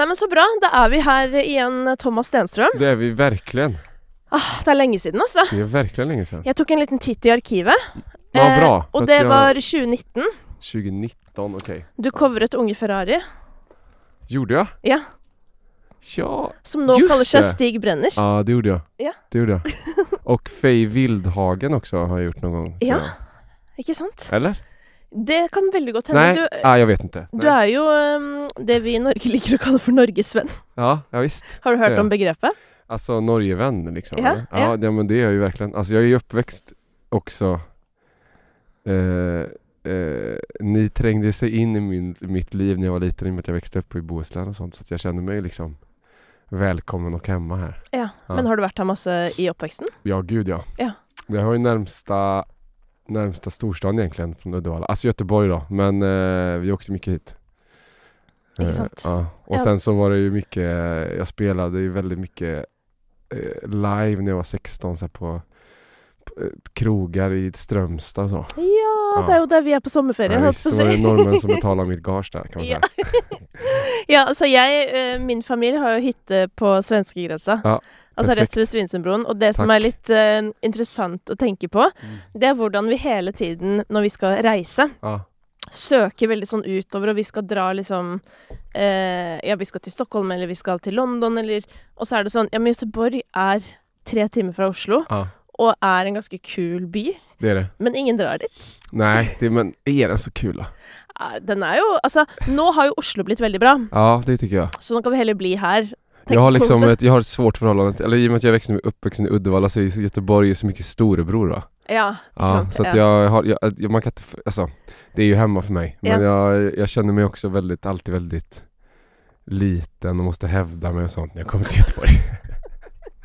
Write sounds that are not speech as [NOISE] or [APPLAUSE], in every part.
Nei, men Så bra. Da er vi her igjen, Thomas Stenstrøm. Det är vi verkligen. Ah, det er lenge siden, altså. Det är verkligen länge sedan. Jeg tok en liten titt i arkivet, Ja, eh, bra. og För det jag- var 2019. 2019, okej. Du covret Unge Ferrari, Gjorde jag? Ja. Ja. som kaller seg det. Stig Brenner. Ja, det gjorde jag. Ja. Det gjorde jag. [LAUGHS] Och Faye Wildhagen också har jag gjort någon gång. Ja. jag. Ikke sant? Eller? Det kan veldig godt hende. Nej, Du, ah, jag vet inte. du er jo um, det vi i Norge liker å kalle for norgesvenn. Ja, ja visst. Har du är om begrepet? Alltså Norgevän liksom. Ja, ja. ja. ja men det är jag ju verkligen. Alltså jag är ju uppväxt också eh, eh, Ni trängde sig in i min, mitt liv när jag var liten i och med att jag växte upp i Bohuslän och sånt så att jag kände mig liksom välkommen och hemma här. Ja. Ja. Men har du vært her masse i oppveksten? Ja, gud ja. Ja. Jag har ju närmsta närmsta storstaden egentligen från Uddevalla. Alltså Göteborg då, men eh, vi åkte mycket hit. Eh, ja. Och Ja. sen så var det ju mycket, jag spelade ju väldigt mycket eh, live när jag var 16 så på, på eh, krogar i Strömstad och så. Ja, det er jo der vi er på sommerferie. Ja, visst, då var det si. norrmän som [LAUGHS] betalade mitt gage där kan man Ja. säga. [LAUGHS] Ja, altså jeg, eh, min familie har jo hytte på svenskegrensa. Ja, altså perfekt. rett ved Svinesundbroen. Og det som Takk. er litt eh, interessant å tenke på, det er hvordan vi hele tiden, når vi skal reise, Ja, søker veldig sånn utover, og vi skal dra liksom eh, Ja, vi skal til Stockholm, eller vi skal til London, eller Og så er det sånn Ja, men Göteborg er tre timer fra Oslo, ja, og er en ganske kul by, det det. men ingen drar dit. Nej, det, men är den så kul då? Ja, Den er jo Altså, nå har jo Oslo blitt veldig bra, Ja, det tycker jag. så nå kan vi heller bli her. Jag har liksom ett, jag har ett svårt förhållande eller i och med att jag växte uppvuxen i Uddevalla så är Göteborg så mycket storebror va? Ja, ikke Ja, så att ja. jag har, jag, man kan inte, alltså Det är ju hemma för mig. Men jag, jag känner mig också väldigt, alltid väldigt Liten och måste hävda mig och sånt när jag kommer till Göteborg [LAUGHS]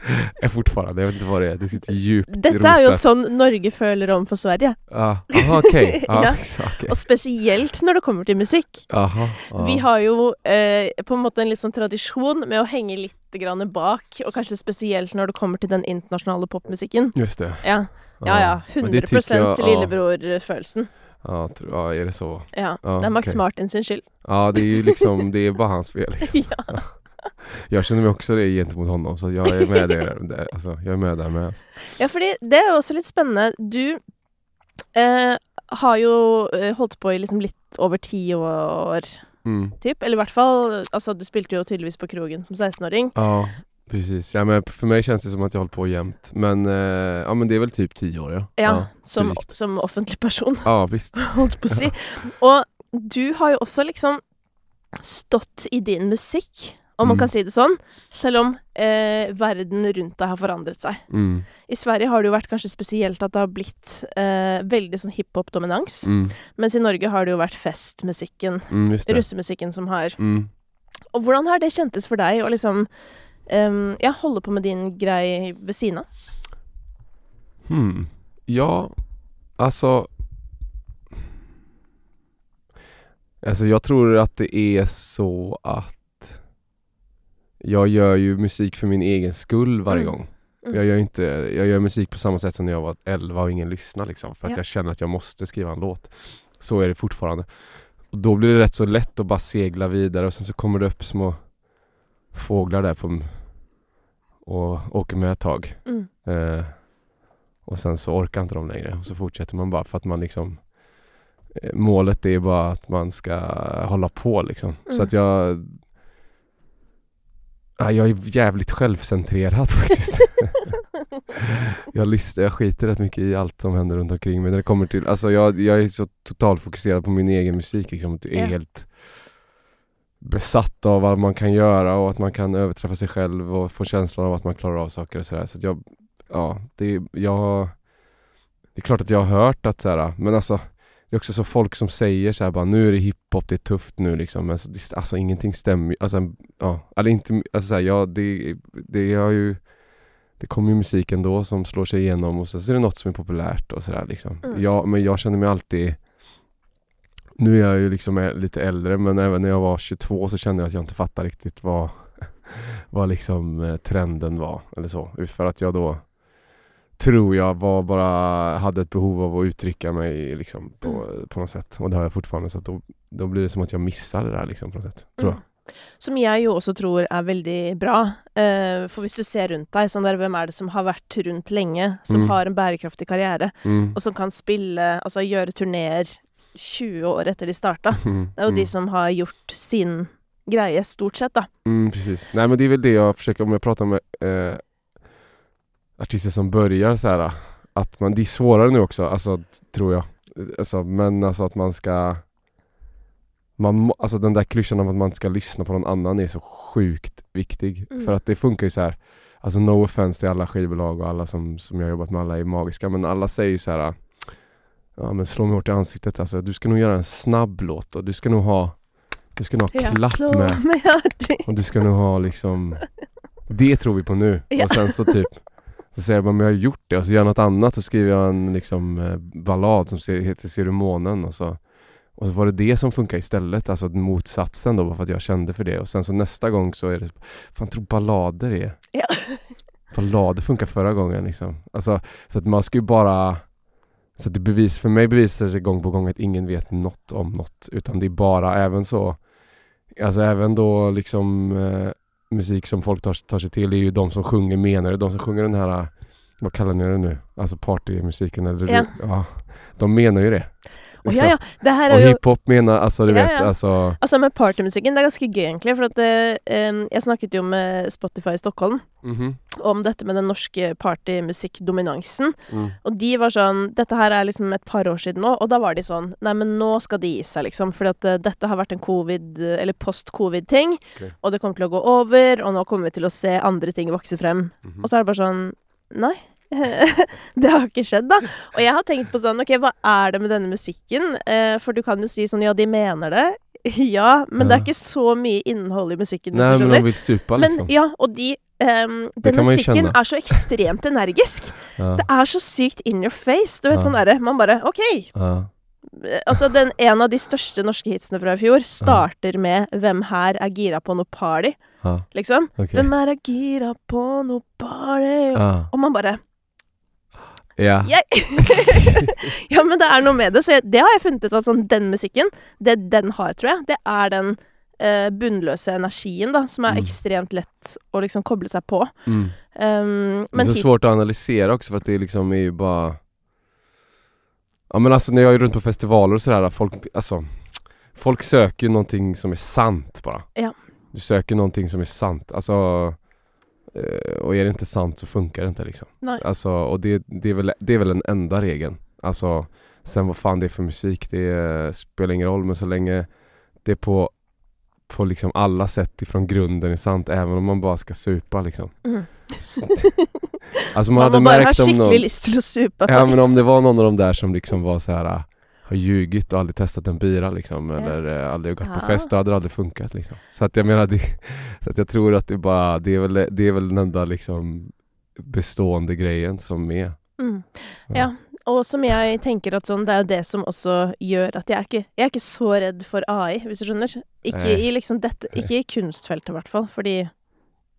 [LAUGHS] Jag fortfarande, jag vet inte vad det är, det sitter djupt er jo rotat. sånn Norge føler om for Sverige. Ja, aha okej, ja, [LAUGHS] Ja. okej. Og spesielt når det kommer til musikk. Aha, ja. Vi har jo eh, på en måte en litt sånn tradisjon med å henge litt grann bak, og kanskje spesielt når det kommer til den internasjonale popmusikken. Just det Ja, ja. ja Men det 100 tycker jag- ja. lillebror-følelsen. Ja, ja, är det så? Ja. Ja, det er Max okej. Martin sin skyld. Ja, det är ju liksom, det är bara hans fel liksom. [LAUGHS] ja. Jag känner mig också det gentemot honom så jag är med där, alltså, jag är med där med alltså. ja, fordi det jo også litt spennende. Du eh, har jo eh, holdt på i liksom litt over ti år, mm. typ. Eller i hvert fall Altså, du spilte jo tydeligvis på krogen som 16-åring. Ja, precis. Ja, men för mig känns det som att jag håller på jämt. Men, eh, ja, men det är väl typ tio år ja. Ja, som, drygt. som offentlig person. Ja, visst. [LAUGHS] holdt på å si. Og du har jo også liksom stått i din musikk, om man Mm. kan si det sånn, selv om eh, verden rundt deg har forandret seg. Mm, I Sverige har det jo vært kanskje spesielt at det har blitt eh, veldig sånn hiphop-dominans, mm, mens i Norge har det jo vært festmusikken, mm, russemusikken som har Mm. Og hvordan har det kjentes for deg å liksom em, ja, holde på med din grei ved siden av? Hmm. Ja, alltså Alltså jag tror att det är så att Jag gör ju musik för min egen skull varje Mm. gång Mm. Jag gör inte, jag gör musik på samma sätt som när jag var 11 och ingen lyssnar liksom För att Ja. jag känner att jag måste skriva en låt Så är det fortfarande och Då blir det rätt så lätt att bara segla vidare och sen så kommer det upp små Fåglar där på Och åker med ett tag Mm. Eh, och sen så orkar inte de längre och så fortsätter man bara för att man liksom eh, Målet är bara att man ska hålla på liksom. Mm. Så att jag ja, Jag är jävligt självcentrerad [LAUGHS] faktiskt. jag, lyssnar, jag skiter rätt mycket i allt som händer runt omkring mig när det kommer till Alltså jag, jag är så totalt fokuserad på min egen musik liksom. Jag är Ja. helt besatt av vad man kan göra och att man kan överträffa sig själv och få känslan av att man klarar av saker och sådär. Så att jag, ja, det, jag, det är klart att jag har hört att såhär, men alltså det är också så folk som säger så här bara nu är det hiphop, det är tufft nu liksom. Men så, det, alltså ingenting stämmer. Alltså, ja, eller inte, alltså så här, ja, det, det har ju det kommer ju musik ändå som slår sig igenom och sen så är det något som är populärt och sådär liksom. Mm. Ja, men jag känner mig alltid Nu är jag ju liksom lite äldre men även när jag var 22 så kände jag att jag inte fattar riktigt vad [LAUGHS] Vad liksom eh, trenden var eller så. För att jag då Tror jag var bara hade ett behov av att uttrycka mig liksom på, på något sätt. Och det har jag fortfarande så då, då blir det som att jag missar det där liksom på något sätt. Tror Mm. Som jeg jo også tror er veldig bra. Eh, for hvis du ser rundt deg, sånn der, hvem er det som har vært rundt lenge, som Mm. har en bærekraftig karriere, Mm. og som kan spille, altså gjøre turneer 20 år etter de starta? [LAUGHS] Mm. Det er jo de Mm. som har gjort sin greie, stort sett, da. Mm, precis. Nej men det är väl det jag försöker, om jag pratar med eh, artister som börjar så här att man, det är svårare nu också, alltså tror jag. Alltså, men alltså att man ska man, alltså den där klyschan om att man ska lyssna på någon annan är så sjukt viktig. Mm. För att det funkar ju så här. Alltså no offense till alla skivbolag och alla som, som jag jobbat med, alla är magiska. Men alla säger ju så här. Ja men slå mig hårt i ansiktet alltså. Du ska nog göra en snabb låt och du ska nog ha Du ska nog ha klapp slå med. mig. Och du ska nog ha liksom Det tror vi på nu. Ja. Och sen så typ Så säger jag men jag har gjort det. Och så gör jag något annat så skriver jag en liksom eh, ballad som heter Ser du månen? Och så Och så var det det som funkar istället, alltså motsatsen då bara för att jag kände för det. Och sen så nästa gång så är det Fan tror ballader är Ja. [LAUGHS] Ballader funkar förra gången liksom. Alltså så att man ska ju bara Så det bevis, för mig bevisar sig gång på gång att ingen vet något om något. Utan det är bara även så Alltså även då liksom eh, musik som folk tar, tar sig till är ju de som sjunger menar det. De som sjunger den här, vad kallar ni det nu? Alltså partymusiken eller Ja. ja. De menar ju det. Liksom. ja, ja. Det her Och hiphop menar, alltså du Ja, vet, ja. alltså Altså med partymusikken, det er ganske gøy egentlig, for at det, em, jeg snakket jo med Spotify i Stockholm mhm, om dette med den norske partymusikkdominansen, mm, og de var sånn Dette her er liksom et par år siden nå, og da var de sånn Nei, men nå skal de gi seg, liksom, fordi at eh, dette har vært en covid- eller post-covid-ting, Ok. og det kommer å gå over, og nå kommer vi til å se andre ting vokse frem. mhm. Og så er det bare sånn Nei. [LAUGHS] det har ikke skjedd, da. Og jeg har tenkt på sånn OK, hva er det med denne musikken? Eh, for du kan jo si sånn Ja, de mener det. [LAUGHS] Ja, men det Ja. er ikke så mye innhold i musikken, du men skjønner. de vill supa Men liksom. ja, og de Det Den musikken er så ekstremt energisk. [LAUGHS] Ja, Det er så sykt in your face. Du vet Ja. sånn derre Man bare OK. ja, Eh, Altså, den, en av de største norske hitsene fra i fjor starter med 'Hvem her er gira på noe party', liksom. okej. Hvem er gira på noe party? Og man bare ja. [LAUGHS] Ja, men det er noe med det. Så jeg, det har jeg funnet ut at sånn, den musikken, det den har, tror jeg, det er den eh, bunnløse energien, da, som er Mm. ekstremt lett å liksom koble seg på. Mm. Um, Det är men så svårt att analysera också för att det är liksom är ju bara Ja men alltså när jag är runt på festivaler och sådär, folk, alltså Folk söker ju någonting som är sant bara Ja. Du söker någonting som är sant, alltså Och är det inte sant så funkar det inte liksom Nej. Så, Alltså, och det, det, är väl, det är väl den enda regeln Alltså Sen vad fan det är för musik, det eh, spelar ingen roll men så länge det är på på liksom alla sätt ifrån grunden är sant även om man bara ska supa liksom mm. [LAUGHS] Alltså man, Man, hade må bare ha märkt om skikkelig någon lyst til å supe. Ja men om det var någon av de där som liksom var så här ah, Har ljugit och aldrig testat en bira liksom Ja. Eller eh, aldrig gått Ja. på fest, då hade det aldrig funkat liksom Så att jag menar det, [LAUGHS] Så att jag tror att det bara Det är väl, det är väl den enda liksom Bestående grejen som är Mm. Ja, og som jeg tenker at sånn, det jo det som også gjør at jeg er ikke, jeg er ikke så redd for AI, hvis du skjønner. Ikke Nei. i liksom dette, ikke i kunstfeltet i hvert fall, fordi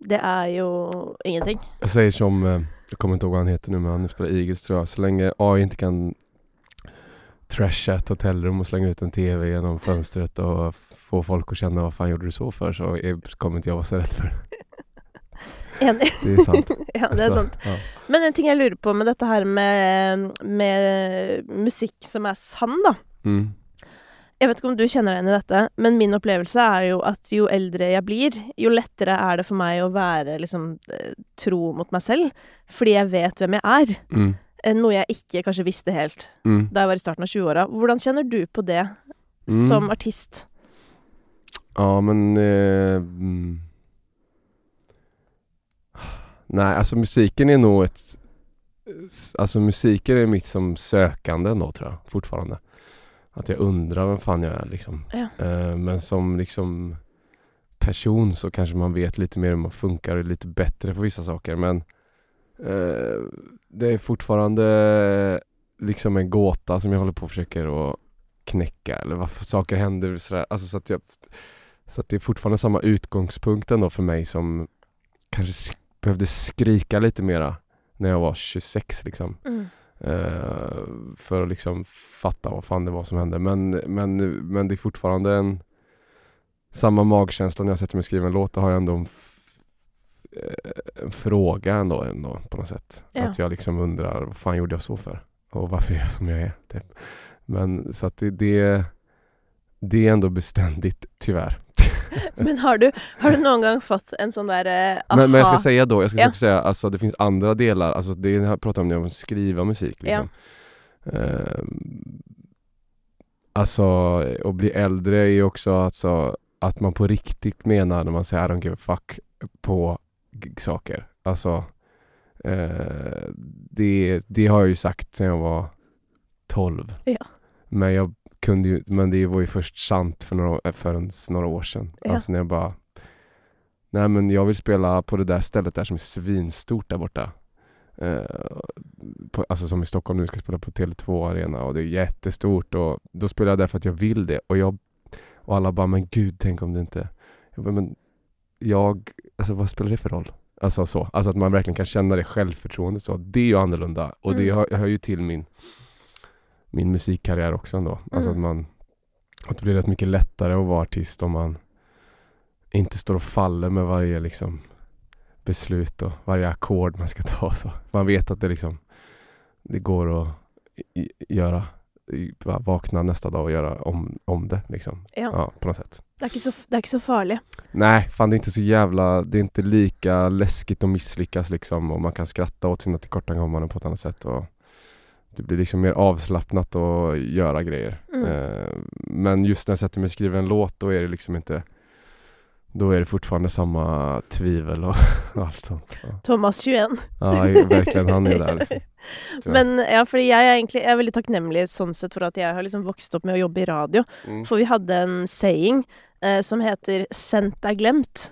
det er jo ingenting. Jag säger som, eh, jag kommer inte ihåg vad han heter nu men han spelar Eagles tror jag Så länge AI inte kan Trasha ett hotellrum och slänga ut en TV genom fönstret och få folk att känna vad fan gjorde du så för så är, kommer inte jag vara så rädd för [LAUGHS] det. Enig. Det är sant. [LAUGHS] ja, det er Alltså, sant. Ja. Men en ting jeg lurer på med dette her med, med musikk som er sann, da. Mm. Jeg vet ikke om du kjenner deg igjen i dette, men min opplevelse er jo at jo eldre jeg blir, jo lettere er det for meg å være liksom eh, tro mot meg selv, fordi jeg vet hvem jeg er. Mm. Eh, Noe jeg ikke kanskje visste helt Mm. da jeg var i starten av 20-åra. Hvordan kjenner du på det Mm. som artist? Ja men eh, mm. Nej alltså musiken är nog ett Alltså musiken är mitt som sökande då tror jag fortfarande Att jag undrar vem fan jag är liksom Ja. eh, Men som liksom person så kanske man vet lite mer hur man funkar och är lite bättre på vissa saker men eh, Det är fortfarande liksom en gåta som jag håller på och försöker att knäcka eller varför saker händer sådär. Alltså så att jag Så att det är fortfarande samma utgångspunkt ändå för mig som kanske sk- behövde skrika lite mera när jag var 26 liksom. Mm. Eh, för att liksom fatta vad fan det var som hände. Men, men, men det är fortfarande en samma magkänsla när jag sätter mig och skriver en låt, då har jag ändå eh, en fråga ändå, ändå på något sätt. Ja. Att jag liksom undrar, vad fan gjorde jag så för? Och varför är jag som jag är? Typ. Men så att det, det, det är ändå beständigt, tyvärr. [LAUGHS] Men har du, har du någon gång fått en sån där eh, aha? Men, men jag ska säga då, jag ska Ja. också säga, alltså det finns andra delar, alltså det jag pratar om när jag skriva musik liksom. Ehm, alltså, att bli äldre är ju också alltså, att man på riktigt menar när man säger I don't give a fuck på saker. Alltså, eh, det, det har jag ju sagt sedan jag var 12. Ja. Men jag kunde ju, men det var ju först sant för några, för ens några år sedan. Ja. Alltså när jag bara Nej men jag vill spela på det där stället där som är svinstort där borta. Eh, på, alltså som i Stockholm nu ska spela på Tele2 Arena och det är jättestort och då spelar jag där för att jag vill det och jag och alla bara men gud tänk om det inte jag bara, men jag, alltså vad spelar det för roll? Alltså så, alltså att man verkligen kan känna det självförtroendet så, det är ju annorlunda och det Mm. hör, hör ju till min min musikkarriär också ändå. Alltså att Mm. man att det blir rätt mycket lättare att vara artist om man inte står och faller med varje liksom beslut och varje ackord man ska ta. Så. Man vet att det liksom det går att göra vakna nästa dag och göra om, om det liksom. Ja. Ja, på något sätt. Det er ikke så, det så farlig. Nej, fan det är inte så jävla, det är inte lika läskigt att misslyckas liksom och man kan skratta åt sina tillkortakommanden på ett annat sätt och det blir liksom mer avslappnat att göra grejer. Mm. Eh, men just när jag sätter mig och skriver en låt då är det liksom inte då är det fortfarande samma tvivel och, och [LAUGHS] allt sånt. Ja, Thomas 21. ja verkligen, han är där liksom. [LAUGHS] Men ja, fordi jeg er egentlig jeg er veldig takknemlig sånn sett for at jeg har liksom vokst opp med å jobbe i radio. Mm. For vi hadde en saying eh, som heter 'sendt er glemt'.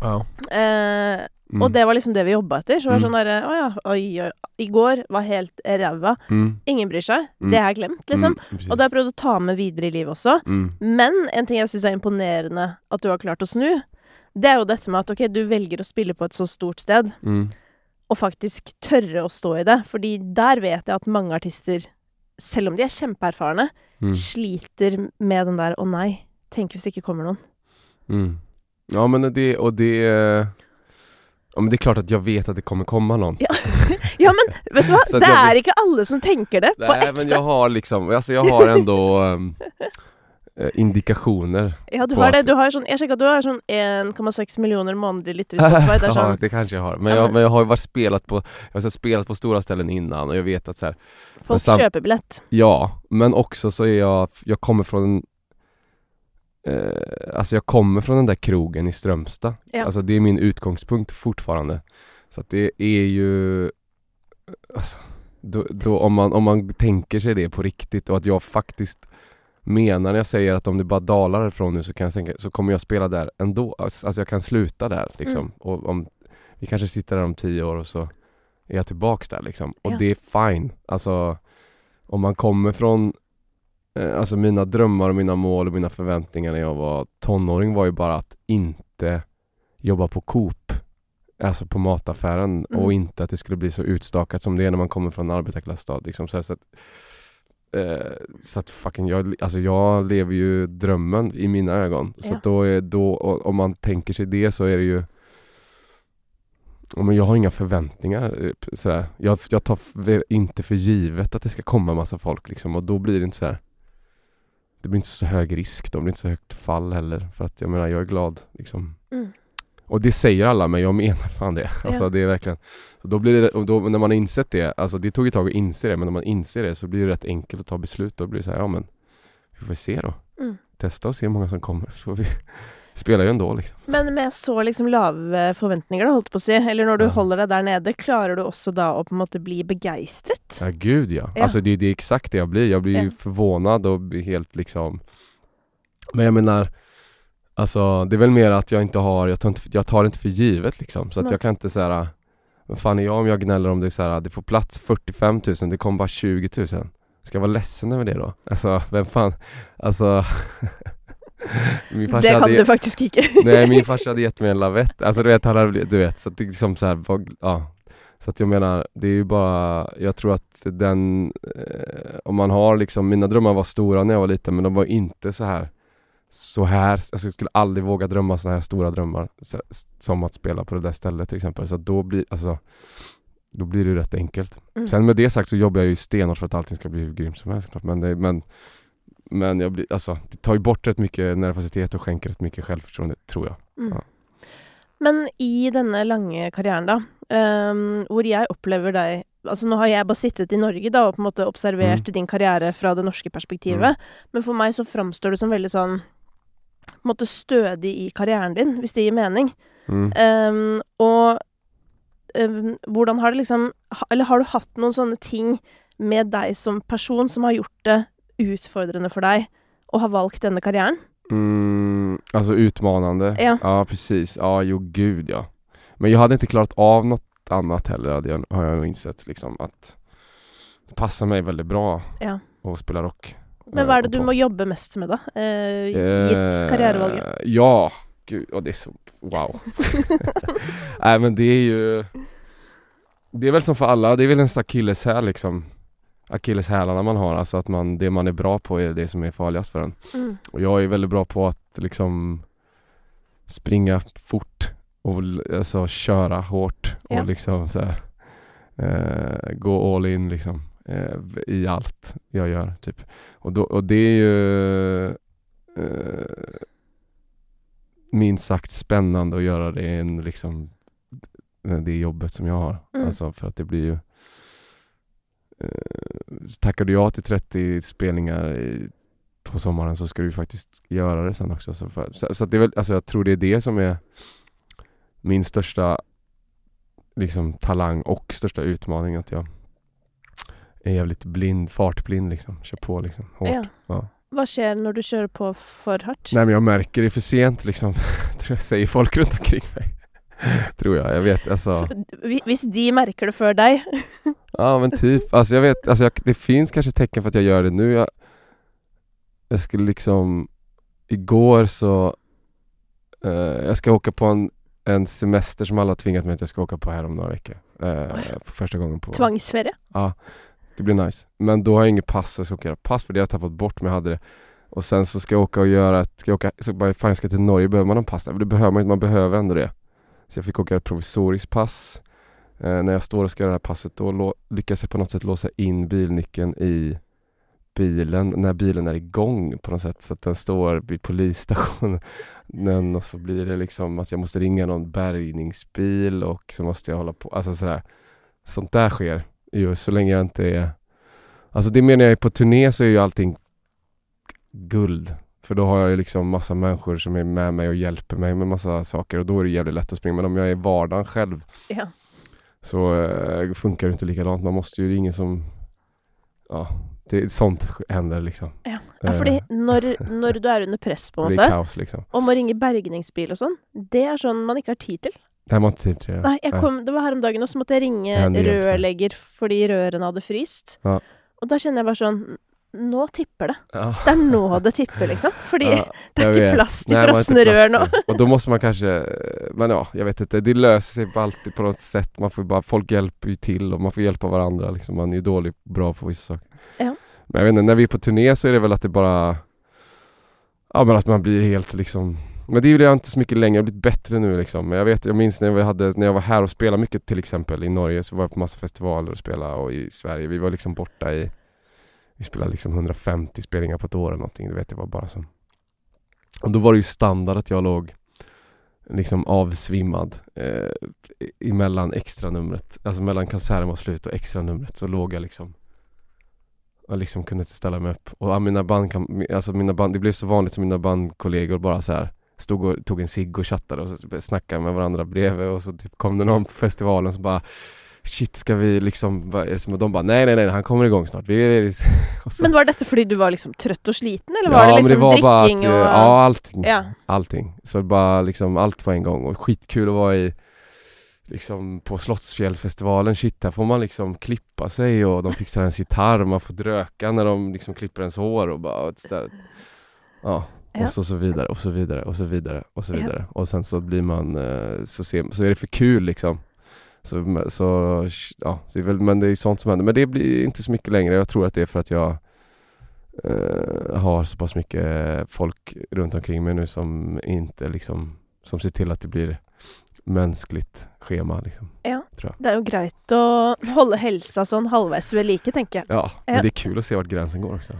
Ja. Eh, Mm. Og det var liksom det vi jobba etter. Så det var Mm. sånn derre Å ja, oi, oi. I går var helt ræva. Mm. Ingen bryr seg. Mm. Det er glemt, liksom. Mm. Og det har jeg prøvd å ta med videre i livet også. mm. Men en ting jeg syns er imponerende at du har klart å snu, det er jo dette med at ok, du velger å spille på et så stort sted, og faktisk tørre å stå i det. Fordi der vet jeg at mange artister, selv om de er kjempeerfarne, sliter med den der 'å nei, tenk hvis det ikke kommer noen'. Ja men det, och det eh, Ja men det är klart att jag vet att det kommer komma någon. Ja, [LAUGHS] ja men [LAUGHS] vet du at Det er ikke alle som tenker det på Nej ekte. men jag har liksom, alltså jag har ändå eh, indikationer. Ja, du på har det. at- Du har sånn, jeg sjekka at du har sånn 1,6 millioner månedlige lyttere i [LAUGHS] Spotify. Ja, det kanske jag har. Men Ja, jag, men- jag har ju varit spelat på, jag har spelat på stora ställen innan och jag vet att så här, Folk sam- kjøper billett. ja, men också så är jag, jag kommer från eh, Alltså jag kommer från den där krogen i Strömstad. Ja. Alltså det är min utgångspunkt fortfarande. Så att det är ju alltså, då, då om, man, om man tänker sig det på riktigt och att jag faktiskt menar när jag säger att om det bara dalar härifrån nu så, kan jag tänka, så kommer jag spela där ändå. Alltså alltså jag kan sluta där liksom. Mm. Och om, vi kanske sitter där om tio år och så är jag tillbaks där liksom. Och Ja. det är fine. Alltså om man kommer från Alltså mina drömmar och mina mål och mina förväntningar när jag var tonåring var ju bara att inte jobba på Coop Alltså på mataffären Mm. och inte att det skulle bli så utstakat som det är när man kommer från en arbetarklassstad liksom. så, så att eh, Så att fucking jag, alltså jag lever ju drömmen i mina ögon Så Ja. att då är, då, om man tänker sig det så är det ju men jag har inga förväntningar eh, p- sådär. Jag, jag tar inte för givet att det ska komma massa folk liksom och då blir det inte så här. Det blir inte så hög risk då, det blir inte så högt fall heller för att jag menar jag är glad liksom. Mm. Och det säger alla men jag menar fan det. Alltså Ja. det är verkligen så Då blir det, och då när man har insett det, alltså det tog ett tag att inse det men när man inser det så blir det rätt enkelt att ta beslut. Då blir det så här, ja men vi får se då. Mm. Testa och se hur många som kommer så får vi spela ju ändå liksom. Men med så liksom lave forventninger, holdt på å si, eller når du Ja. holder deg der nede, klarer du også da å på en måte bli begeistret? Ja gud ja. Ja. Alltså det, det är exakt det jag blir. Jag blir ju Ja. förvånad och helt liksom Men jag menar Alltså det är väl mer att jag inte har, jag tar inte, jag tar inte för givet liksom. Så att Nej. jag kan inte säga Vad fan är jag om jag gnäller om det så här, det får plats 45 000, det kom bara 20 000 Ska jag vara ledsen över det då? Alltså vem fan Alltså [LAUGHS] Min farsa Det kan hade, du faktisk ikke. Nej min farsa hade gett mig en lavett, alltså du vet han hade du vet så att det är liksom så här, ja Så att jag menar, det är ju bara, jag tror att den, eh, om man har liksom, mina drömmar var stora när jag var liten men de var inte så här så här, alltså jag skulle aldrig våga drömma sådana här stora drömmar så, som att spela på det där stället till exempel. Så då blir, alltså, då blir det rätt enkelt. Mm. Sen med det sagt så jobbar jag ju stenhårt för att allting ska bli hur grymt som helst. Men, det, men, men jag blir, alltså, det tar ju bort rätt mycket nervositet och skänker rätt mycket självförtroende, tror jag. Mm. Ja. Men i denne lange karrieren, da, um, hvor jeg opplever deg Altså, nå har jeg bare sittet i Norge da, og på en måte observert Mm. din karriere fra det norske perspektivet, men for meg så framstår du som veldig sånn på en måte stødig i karrieren din, hvis det gir mening. Mm. Um, og um, hvordan har det liksom Eller har du hatt noen sånne ting med deg som person som har gjort det utfordrende for deg å ha valgt denne karrieren? Mm, alltså utmanande. Ja. ja, precis. Ja, jo gud ja. Men jag hade inte klarat av något annat heller, hade jag, har jag nog insett liksom att det passar mig väldigt bra Ja. att spela rock. Men Eh, hva er det och du pop. må jobbe mest med? Uh, Eh, gitt karrierevalget? Ja, gud, och det är så, wow. [LAUGHS] [LAUGHS] Nej men det är ju Det är väl som för alla, det är väl en akilleshäl liksom Akilleshälarna man har, alltså att man, det man är bra på är det som är farligast för en Mm. Och jag är väldigt bra på att liksom springa fort och alltså köra hårt Ja. och liksom så här, eh, gå all in liksom eh, i allt jag gör typ. Och, då, och det är ju eh, minst sagt spännande att göra det en liksom det jobbet som jag har. Mm. Alltså för att det blir ju Tackar du ja till 30 spelningar i, på sommaren så ska du faktiskt göra det sen också. Så, för, så, så det är väl, alltså jag tror det är det som är min största liksom talang och största utmaning att jag är jävligt blind, fartblind liksom. Kör på liksom hårt. Ja. Ja. Hva skjer når du kjører på for hardt? Nej men jag märker det för sent liksom, [LAUGHS] tror jag säger folk runt omkring mig. Tror jag, jag vet alltså. Hvis de merker det før deg Ja men typ, alltså jag vet, alltså jag, det finns kanske tecken för att jag gör det nu. Jag, jag skulle liksom, igår så, eh, jag ska åka på en, en semester som alla har tvingat mig att jag ska åka på här om några veckor. Eh, för första gången på Tvangsferie? Ja, det blir nice. Men då har jag inget pass och jag ska åka göra pass för det har jag tappat bort men jag hade det. Och sen så ska jag åka och göra ett, ska jag åka, så bara, fan jag ska till Norge, behöver man någon pass det behöver man inte, man behöver ändå det. Så jag fick åka ett provisoriskt pass. Eh, när jag står och ska göra det här passet då lyckas jag på något sätt låsa in bilnyckeln i bilen när bilen är igång på något sätt så att den står vid polisstationen [LAUGHS] och så blir det liksom att jag måste ringa någon bärgningsbil och så måste jag hålla på, alltså sådär. Sånt där sker ju så länge jag inte är Alltså det menar jag på turné så är ju allting guld för då har jag ju liksom massa människor som är med mig och hjälper mig med massa saker och då är det jävligt lätt att springa men om jag är i vardagen själv Ja. så eh, funkar det inte likadant. Man måste ju, det är ingen som Ja, det, sånt händer liksom Ja, ja Eh, fordi når, når du er under press, på en [LAUGHS] Det är kaos liksom og må ringe bergningsbil og sånn, det er sånn man ikke har tid til. Det här var inte tid till det Nej. kom, det var her om dagen, og så måtte jeg ringe Ja, det hjelper. rørlegger fordi rørene hadde fryst. Ja. Og da kjenner jeg bare sånn Nå tipper det. Ja. Det er nå det tipper, liksom. Fordi Ja, [LAUGHS] det frosne inte plats nå. i. Och då måste man kanske, men ja, jag vet inte, det löser sig alltid på något sätt. Man får bara, folk hjälper ju till och man får hjälpa varandra liksom. Man är ju dålig, bra på vissa saker. Ja. Men jag vet inte, när vi är på turné så är det väl att det bara, ja men att man blir helt liksom men det är jag inte så mycket längre, jag har blivit bättre nu liksom. Men jag vet, jag minns när, vi hade, när jag var här och spelade mycket till exempel i Norge så var jag på massa festivaler och spelade och i Sverige, vi var liksom borta i vi spelade liksom 150 spelningar på ett år eller någonting, du vet det var bara som Och då var det ju standard att jag låg liksom avsvimmad eh, emellan extra numret Alltså mellan konserten var slut och extra numret så låg jag liksom Jag liksom kunde inte ställa mig upp. Och ja, mina band, alltså mina band, det blev så vanligt som mina bandkollegor bara så här stod och tog en cigg och chattade och så snackade med varandra bredvid och så typ kom det någon på festivalen som bara Shit, ska vi liksom, vad är det som, och de bara nej nej nej, han kommer igång snart. Vi [LAUGHS] och så, Men var dette fordi du var liksom trøtt og sliten, eller ja, var det liksom det var bara att, eh, ja allting, Ja. allting. Så bara liksom allt på en gång och skitkul att vara i liksom på Slottsfjällsfestivalen, shit här får man liksom klippa sig och de fixar ens gitarr och man får röka när de liksom klipper ens hår och bara och sådär. Ja, Ja. och så, så vidare och så vidare och så vidare och så Ja. vidare och sen så blir man, eh, så, ser, så är det för kul liksom. Så, så ja, så är väl, men det är sånt som händer. Men det blir inte så mycket längre. Jag tror att det är för att jag eh, har så pass mycket folk runt omkring mig nu som inte liksom, som ser till att det blir mänskligt schema liksom. Ja. Jag. Det er jo greit å holde helsa sånn halvveis ved like, tenker jeg. Ja, men det är kul att se vart gränsen går också.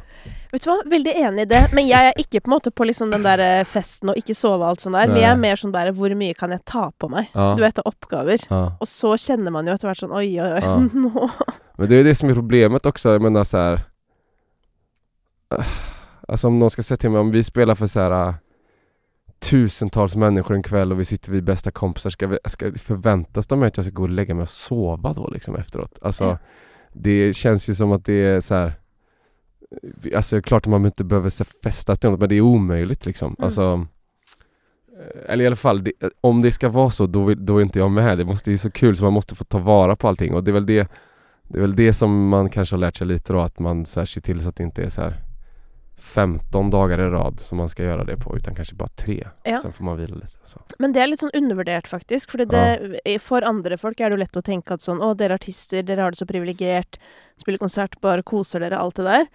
Vet du hva, veldig enig i det. Men jeg er ikke på måte på liksom den der eh, festen og ikke sove og alt sånt der. Men Nei. jeg er mer sånn der hvor mye kan jeg ta på meg? Ja. Du vet, oppgaver. Ja. Og så kjenner man jo etter hvert sånn oi, oi, oi, Ja. [LAUGHS] nå Men det är det som är problemet också, jag menar så här. [SIGHS] Alltså om någon ska säga till mig, om vi spelar för så här tusentals människor en kväll och vi sitter vid bästa kompisar, ska, vi, ska det förväntas de mig att jag ska gå och lägga mig och sova då liksom efteråt? Alltså Ja. det känns ju som att det är så här. vi- Alltså klart att man inte behöver festa till något, men det är omöjligt liksom. Mm. Alltså eh, eller i alla fall, det, om det ska vara så, då, vill- då är inte jag med. Det måste ju så kul så man måste få ta vara på allting och det är väl det det är väl det som man kanske har lärt sig lite då, att man så här, ser till så att det inte är så här 15 dagar i rad som man ska göra det på, utan kanske bara tre. Ja. Sen får man vila lite. Så. Men det er litt sånn undervurdert, faktisk. Fordi det, for andre folk er det jo lett å tenke at sånn Å, dere artister, dere har det så privilegert. Spiller konsert, bare koser dere, alt det der.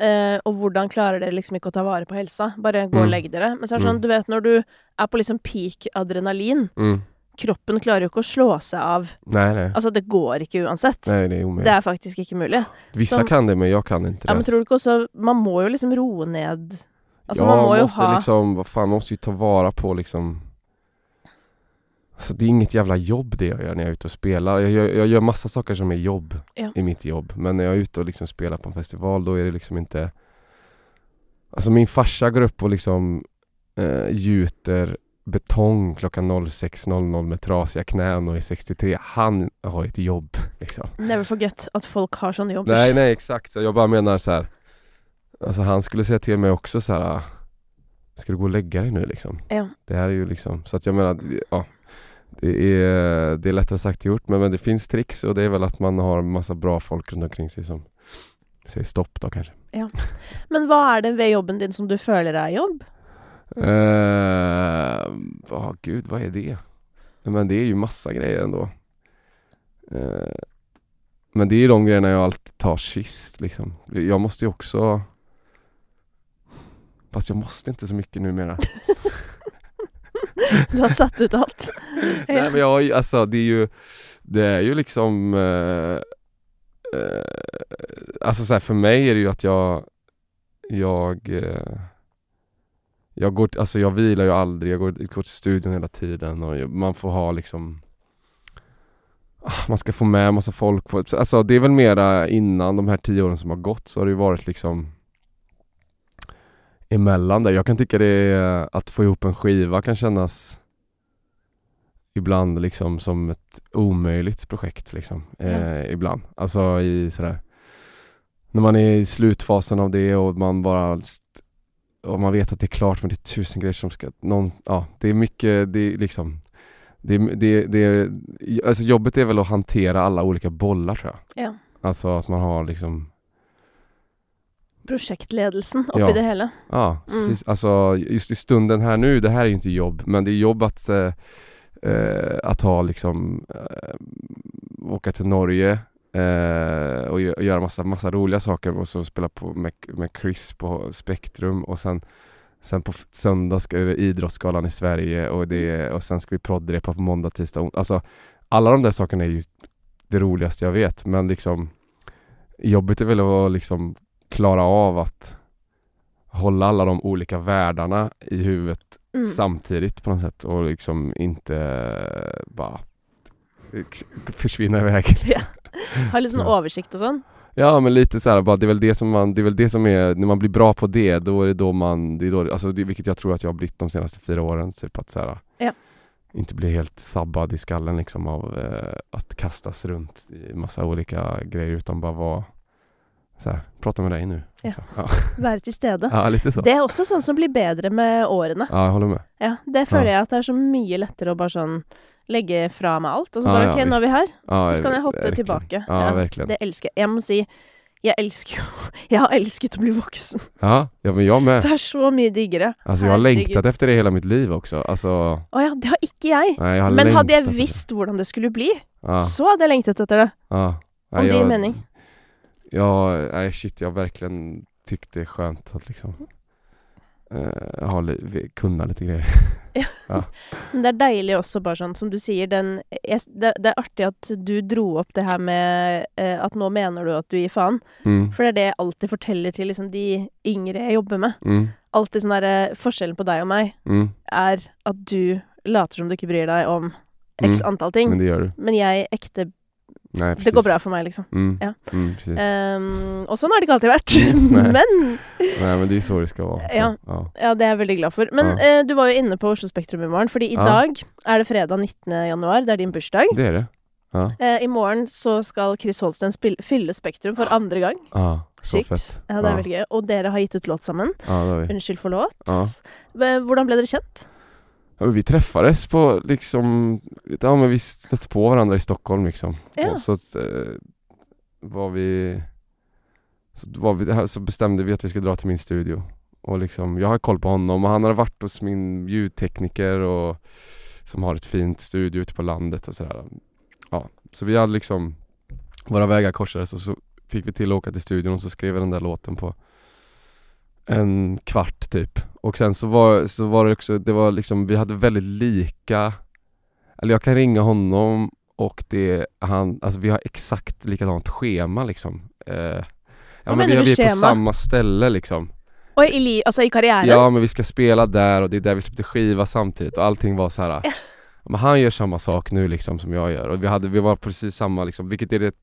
Eh, og hvordan klarer dere liksom ikke å ta vare på helsa? Bare gå Mm. legg dere. Men så er det sånn, Mm. du vet når du er på liksom peak adrenalin, Mm. Kroppen klarer jo ikke å slå seg av. Nej, nej. Altså, det går ikke uansett. nej, det är. Det er faktisk ikke mulig. Vissa som- kan det, men jag kan inte Ja, det. men tror du ikke også Man må jo liksom roe ned Altså, ja, man må jo måste ha liksom, vad fan, man måste ju ta vara på liksom Alltså det är inget jävla jobb det jag gör när jag är ute och spelar. Jag gör, jag gör massa saker som är jobb Ja. i mitt jobb. Men när jag är ute och liksom spelar på en festival då är det liksom inte Alltså min farsa går upp och liksom eh, gjuter betong klockan 06.00 med trasiga knän och är 63. Han har ett jobb liksom. Never forget at folk har sånne jobber. Nej, nej exakt. Så jag bara menar så här. Alltså han skulle säga till mig också så här. "Ah, Ska du gå och lägga dig nu liksom? Ja. Det här är ju liksom, så att jag menar, ja. Det är, det är lättare sagt än gjort men, men det finns tricks och det är väl att man har massa bra folk runt omkring sig som säger stopp då kanske. Men hva er det ved jobben din som du føler er jobb? Eh, ja, gud vad är det? Men det är ju massa grejer ändå. Eh, men det är de grejerna jag alltid tar sist liksom. Jag måste ju också Fast jag måste inte så mycket numera. [LAUGHS] Du har satt ut alt. [LAUGHS] Nej men jag har ju, alltså det är ju Det är ju liksom eh, eh, Alltså så här, för mig är det ju att jag Jag Jag går, alltså jag vilar ju aldrig, jag går, går till studion hela tiden och jag, man får ha liksom ah, Man ska få med massa folk på, alltså det är väl mera innan de här tio åren som har gått så har det ju varit liksom Emellan där, jag kan tycka det är att få ihop en skiva kan kännas ibland liksom som ett omöjligt projekt liksom. Eh, ibland. Alltså i sådär När man är i slutfasen av det och man bara och man vet att det är klart men det är tusen grejer som ska, någon, ja det är mycket, det är liksom det, det, det, alltså jobbet är väl att hantera alla olika bollar tror jag. Ja. Alltså att man har liksom Prosjektledelsen oppi Ja. det hele. Ja, Mm. precis. Alltså just i stunden här nu, det här är ju inte jobb, men det är jobb att, eh, att ha liksom, eh, åka till Norge eh, och gö- göra massa, massa roliga saker och så spela på med, med Chris på Spektrum och sen Sen på söndag ska det Idrottsgalan i Sverige och, det, och sen ska vi proddrepa på måndag, tisdag, on- Alltså alla de där sakerna är ju det roligaste jag vet men liksom Jobbet är väl att liksom klara av att hålla alla de olika världarna i huvudet Mm. samtidigt på något sätt och liksom inte bara försvinna iväg. [LAUGHS] Ja. Har litt sånn Ja. oversikt og sånn. Ja men lite så här, bara, det är väl det som man, det är väl det som är, när man blir bra på det, då är det då man, det är då, alltså det, vilket jag tror att jag har blivit de senaste fyra åren, typ att så här, Ja. inte bli helt sabbad i skallen liksom av eh, att kastas runt i massa olika grejer utan bara vara så här, prata med dig nu. Ja. liksom. ja. [LAUGHS] Være til stede. ja lite så. Det er også sånn som blir bedre med årene. Ja, jag håller med. Ja, det føler jeg at det er så mye lettere å bare sånn legge fra meg alt. Og så bare ja, OK, nå er vi her. Ja, Så kan jeg hoppe verkligen. tilbake. Ja, verkligen. Det elsker jeg. Jeg må si jeg elsker jo [LAUGHS] Jeg har elsket å bli voksen. Ja, ja men jag med. Det er så mye diggere. Alltså jag har längtat efter det hela mitt liv också. Alltså, Å ja, det har ikke jeg. nej, jag har Men längtat efter visst hvordan det skulle bli, det. Ja, så hadde jeg lengtet etter det. ja. Om det jag, ger mening. Ja, nej shit, jag har verkligen tyckt det är skönt att liksom eh, ha, kunna lite grejer. [LAUGHS] Men det er deilig også, bare sånn som du sier, den jeg, det, det er artig at du dro opp det her med eh, at nå mener du at du gir faen. Mm, For det er det jeg alltid forteller til liksom, de yngre jeg jobber med. mm, Alltid sånn derre Forskjellen på deg og meg mm, er at du later som du ikke bryr deg om x Mm, antall ting. men det gör du. Men jeg ekte Nej, Det går bra for meg, liksom. Mm, Ja. mm, precis. Ehm, og sånn har det ikke alltid. [LAUGHS] Nej. men Nej men det är ju så det ska vara. Så, Ja. ja. Ja, det er jeg veldig glad for. Men Ja. eh, du var jo inne på Oslo Spektrum i morgen, fordi i Ja. dag er det fredag 19. januar. Det er din bursdag. Det är det. Ja, Eh, I morgen så skal Chris Holsten fylle Spektrum for andre gang. ja så Sykt. fett. Ja, det ja. veldig gøy. Og dere har gitt ut låt sammen. Ja. Unnskyld for låt. Ja. Eh, Hvordan ble dere kjent? Ja, vi träffades på liksom, ja men vi stötte på varandra i Stockholm liksom. Ja. Och så eh, var vi, så, var vi, så bestämde vi att vi skulle dra till min studio. Och liksom, jag har koll på honom och han hade varit hos min ljudtekniker och som har ett fint studio ute på landet och sådär. Ja, så vi hade liksom, våra vägar korsades och så fick vi till att åka till studion och så skrev vi den där låten på en kvart typ. Och sen så var, så var det också, det var liksom, vi hade väldigt lika Eller jag kan ringa honom och det, han, alltså vi har exakt likadant schema liksom eh, Ja Vad men vi, är- vi är på samma ställe liksom Og i, li altså i karrieren? Ja men vi ska spela där och det är där vi släppte skiva samtidigt och allting var så här. [LAUGHS] Men han gör samma sak nu liksom som jag gör och vi, hade, vi var precis samma liksom, vilket är det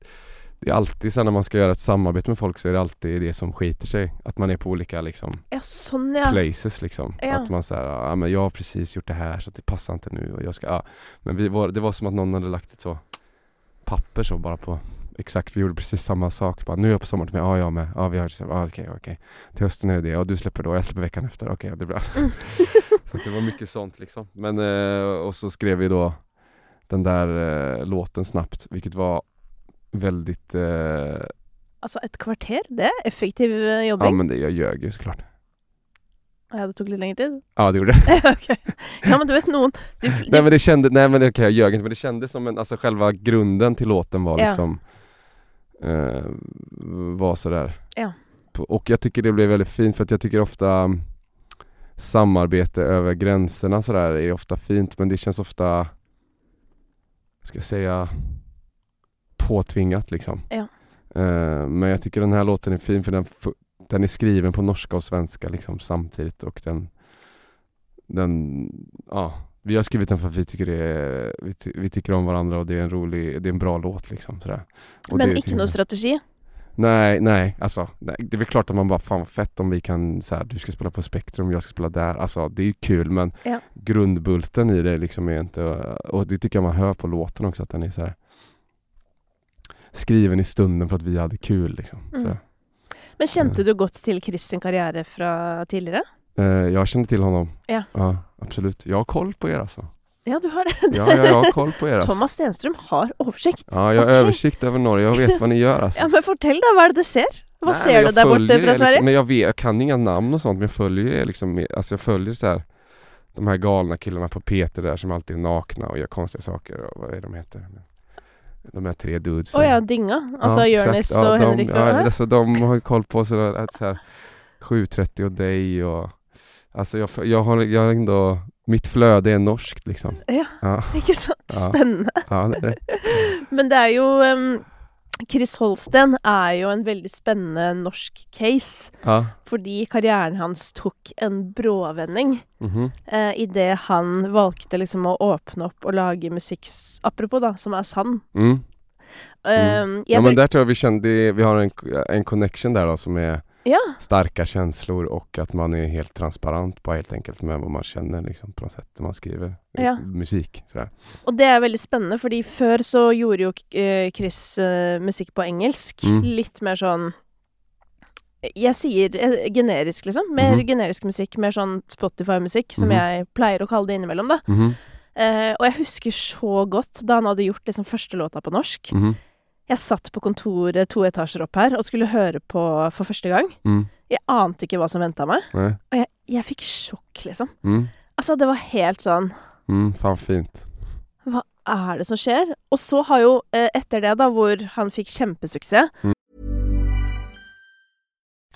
Det är alltid så när man ska göra ett samarbete med folk så är det alltid det som skiter sig Att man är på olika liksom Ja, ja. places liksom Ja. Att man säger, ja men jag har precis gjort det här så det passar inte nu och jag ska, ja Men vi var, det var som att någon hade lagt ett så papper så bara på Exakt, vi gjorde precis samma sak. Bara, nu är jag på sommaren, men ja jag med. Ja vi har ja, okej okej. Till hösten är det det, och du släpper då, jag släpper veckan efter. Okej, det är bra. Mm. [LAUGHS] så det var mycket sånt liksom. Men, eh, och så skrev vi då den där eh, låten snabbt, vilket var väldigt, eh, Altså, et kvarter? Det er effektiv eh, ja jobbing. men det, jag ljög ju såklart. Ja, det tok litt lengre tid? Ja det gjorde det. [LAUGHS] ok. Ja, men du vet noen du, Nej du, men det kändes, nej men okej jag ljög inte men det kändes som en, alltså själva grunden till låten var Ja. liksom eh, Var sådär Ja. Och jag tycker det blev väldigt fint för att jag tycker ofta Samarbete över gränserna sådär är ofta fint men det känns ofta Ska jag säga Påtvingat liksom Ja. Eh, Men jag tycker den här låten är fin för den, den är skriven på norska och svenska liksom samtidigt och den Den, ja Vi har skrivit den för att vi tycker det är, vi, ty- vi tycker om varandra och det är en rolig, det är en bra låt liksom sådär. Och men ikke noe strategi? Nej, nej, alltså nej. Det är väl klart att man bara, fan vad fett om vi kan så här, du ska spela på Spektrum, jag ska spela där. Alltså det är ju kul men Ja. grundbulten i det liksom är inte, och det tycker jag man hör på låten också att den är så här skriven i stunden för att vi hade kul liksom. Mm. Men kjente du godt til Chris sin karriere fra tidligere? eh, jag kände till honom. Ja. ja, absolut. Jag har koll på er alltså. Ja, du har det. Ja, ja jag har koll på er [LAUGHS] alltså. Thomas Stenström har oversikt. Ja, jag har Okej. översikt över Norge, jag vet vad ni gör alltså. Ja, men fortell da, hva er det du ser? Hva Nej, ser du borte följer fra er Sverige? Liksom, men jag, vet, jag kan inga namn och sånt, men jag följer er liksom, alltså jag följer så här de här galna killarna på Peter där som alltid är nakna och gör konstiga saker och vad är de heter? De här tre dudes. Å ja, Dynga. Altså Ja, Jonis. Ja, og de, Henrik ja, alltså, de har ju koll på att så här 7.30 och dig och Alltså jag, jag har, jag har ändå, mitt flöde är norskt liksom. Ja, Ja, [LAUGHS] ikke sant? Ja. Spennende. ja det är det. [LAUGHS] Men det er jo um, Chris Holsten er jo en veldig spennende norsk case. Ja. Fordi karrieren hans tok en bråvending Mhm. eh, idet han valgte liksom å åpne opp og lage musikk, apropos da, som er sann. Mm. Um, Ja jeg men där tror jag vi kände, vi har en, en connection där då som är ja, starka känslor och att man är helt transparent på helt enkelt med vad man känner liksom på något sätt när man skriver Ja. musik. Sådär. og det er veldig spennende, fordi før så gjorde jo eh, Chris eh, musikk på engelsk. Mm. Litt mer sånn Jeg sier eh, generisk, liksom. Mer Mhm. generisk musikk. Mer sånn Spotify-musikk, som Mhm. jeg pleier å kalle det innimellom, da. Mhm. Eh, og jeg husker så godt da han hadde gjort liksom første låta på norsk. Mhm. Jeg satt på kontoret to etasjer opp her og skulle høre på for første gang. Mm. Jeg ante ikke hva som venta meg, Nej. og jeg, jeg fikk sjokk, liksom. Mm. Altså, det var helt sånn Mm. Fan fint. Hva er det som skjer? Og så har jo, eh, etter det, da, hvor han fikk kjempesuksess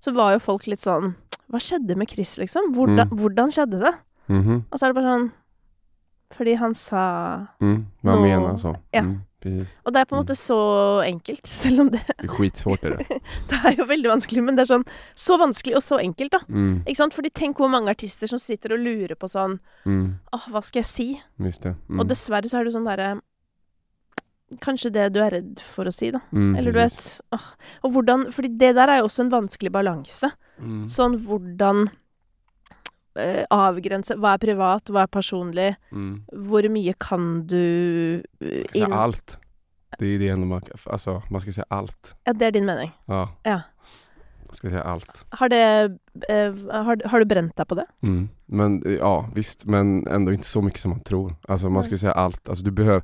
Så var jo folk litt sånn Hva skjedde med Chris, liksom? Hvordan, Mm. hvordan skjedde det? Mhm. Og så er det bare sånn Fordi han sa Mm. Vad Nå- menar så? ja. Mm, precis. Og det er på en måte så enkelt, [LAUGHS] selv om det, skitsvårt är det. [LAUGHS] det er jo veldig vanskelig, men det er sånn så vanskelig og så enkelt, da. Mm. Ikke sant? Fordi tenk hvor mange artister som sitter og lurer på sånn Mm. Åh, hva skal jeg si? Det. Mm. Og dessverre så er det sånn derre Kanskje det du er redd for å si, da. mm, Eller du vet åh. Og hvordan Fordi det der er jo også en vanskelig balanse. Mm. Sånn hvordan eh, avgrense Hva er privat, hva er personlig? Mm. Hvor mye kan du eh, inn... allt. Det är det enda man, alltså man ska säga allt. Ja, det er din mening. Ja. Ja. Man ska säga allt. Har det eh, har, har du brent deg på det? Mm. Men ja, visst, men ändå inte så mycket som man tror. Alltså man ska säga allt. Alltså du behöver